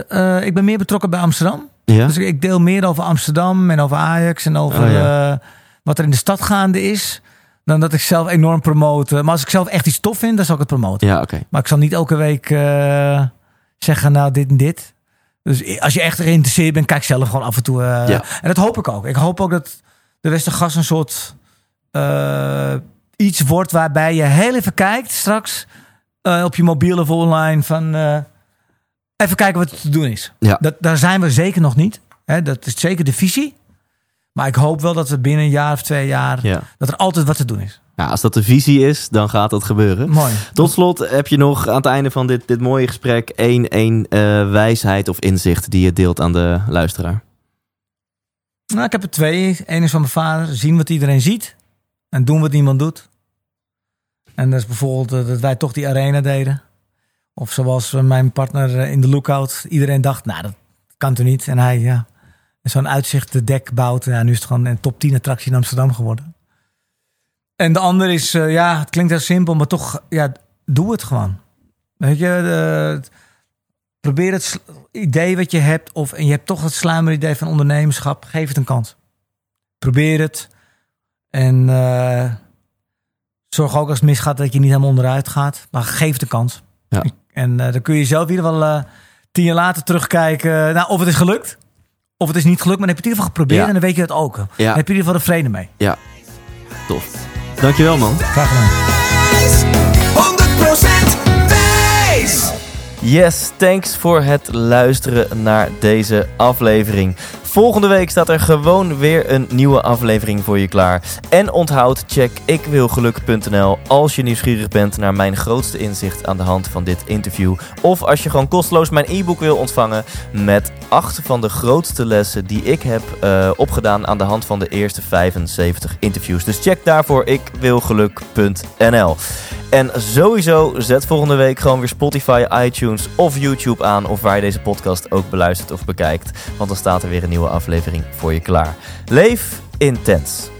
Ik ben meer betrokken bij Amsterdam. Ja? Dus ik deel meer over Amsterdam en over Ajax en over oh, ja. wat er in de stad gaande is dan dat ik zelf enorm promote. Maar als ik zelf echt iets tof vind, dan zal ik het promoten. Ja, oké. Maar ik zal niet elke week uh, zeggen, nou dit en dit. Dus als je echt geïnteresseerd bent, kijk zelf gewoon af en toe. Uh, ja. En dat hoop ik ook. Ik hoop ook dat de Westergas een soort iets wordt waarbij je heel even kijkt straks op je mobiele of online van even kijken wat er te doen is. Ja. Dat, daar zijn we zeker nog niet. Hè, dat is zeker de visie. Maar ik hoop wel dat we binnen een jaar of twee jaar... Ja. dat er altijd wat te doen is. Nou, als dat de visie is, dan gaat dat gebeuren. Mooi. Tot slot heb je nog aan het einde van dit, dit mooie gesprek... één, één uh, wijsheid of inzicht die je deelt aan de luisteraar? Nou, ik heb er twee. Eén is van mijn vader. Zien wat iedereen ziet. En doen wat niemand doet. En dat is bijvoorbeeld dat wij toch die arena deden. Of zoals mijn partner in de lookout. Iedereen dacht, nou, dat kan toch niet? En hij, ja zo'n uitzichtdek bouwt. Ja, nu is het gewoon een top 10 attractie in Amsterdam geworden. En de andere is, uh, ja, het klinkt heel simpel, maar toch, ja, doe het gewoon. Weet je, probeer het idee wat je hebt, of en je hebt toch het sluimeridee van ondernemerschap, geef het een kans. Probeer het. En uh, zorg ook als het misgaat dat je niet helemaal onderuit gaat, maar geef het een kans. Ja. En uh, dan kun je zelf in ieder geval tien jaar later terugkijken, nou, of het is gelukt. Of het is niet gelukt, maar dan heb je het in ieder geval geprobeerd Ja. en dan weet je het ook. Dan heb je in ieder geval de vrede mee. Ja, tof. Dankjewel man. Graag gedaan. 100% wijs! Yes, thanks voor het luisteren naar deze aflevering. Volgende week staat er gewoon weer een nieuwe aflevering voor je klaar. En onthoud, check ikwilgeluk.nl als je nieuwsgierig bent naar mijn grootste inzicht aan de hand van dit interview. Of als je gewoon kosteloos mijn e-book wil ontvangen met acht van de grootste lessen die ik heb eh, opgedaan aan de hand van de eerste 75 interviews. Dus check daarvoor ikwilgeluk.nl. En sowieso zet volgende week gewoon weer Spotify, iTunes of YouTube aan. Of waar je deze podcast ook beluistert of bekijkt. Want dan staat er weer een aflevering voor je klaar. Leef intens.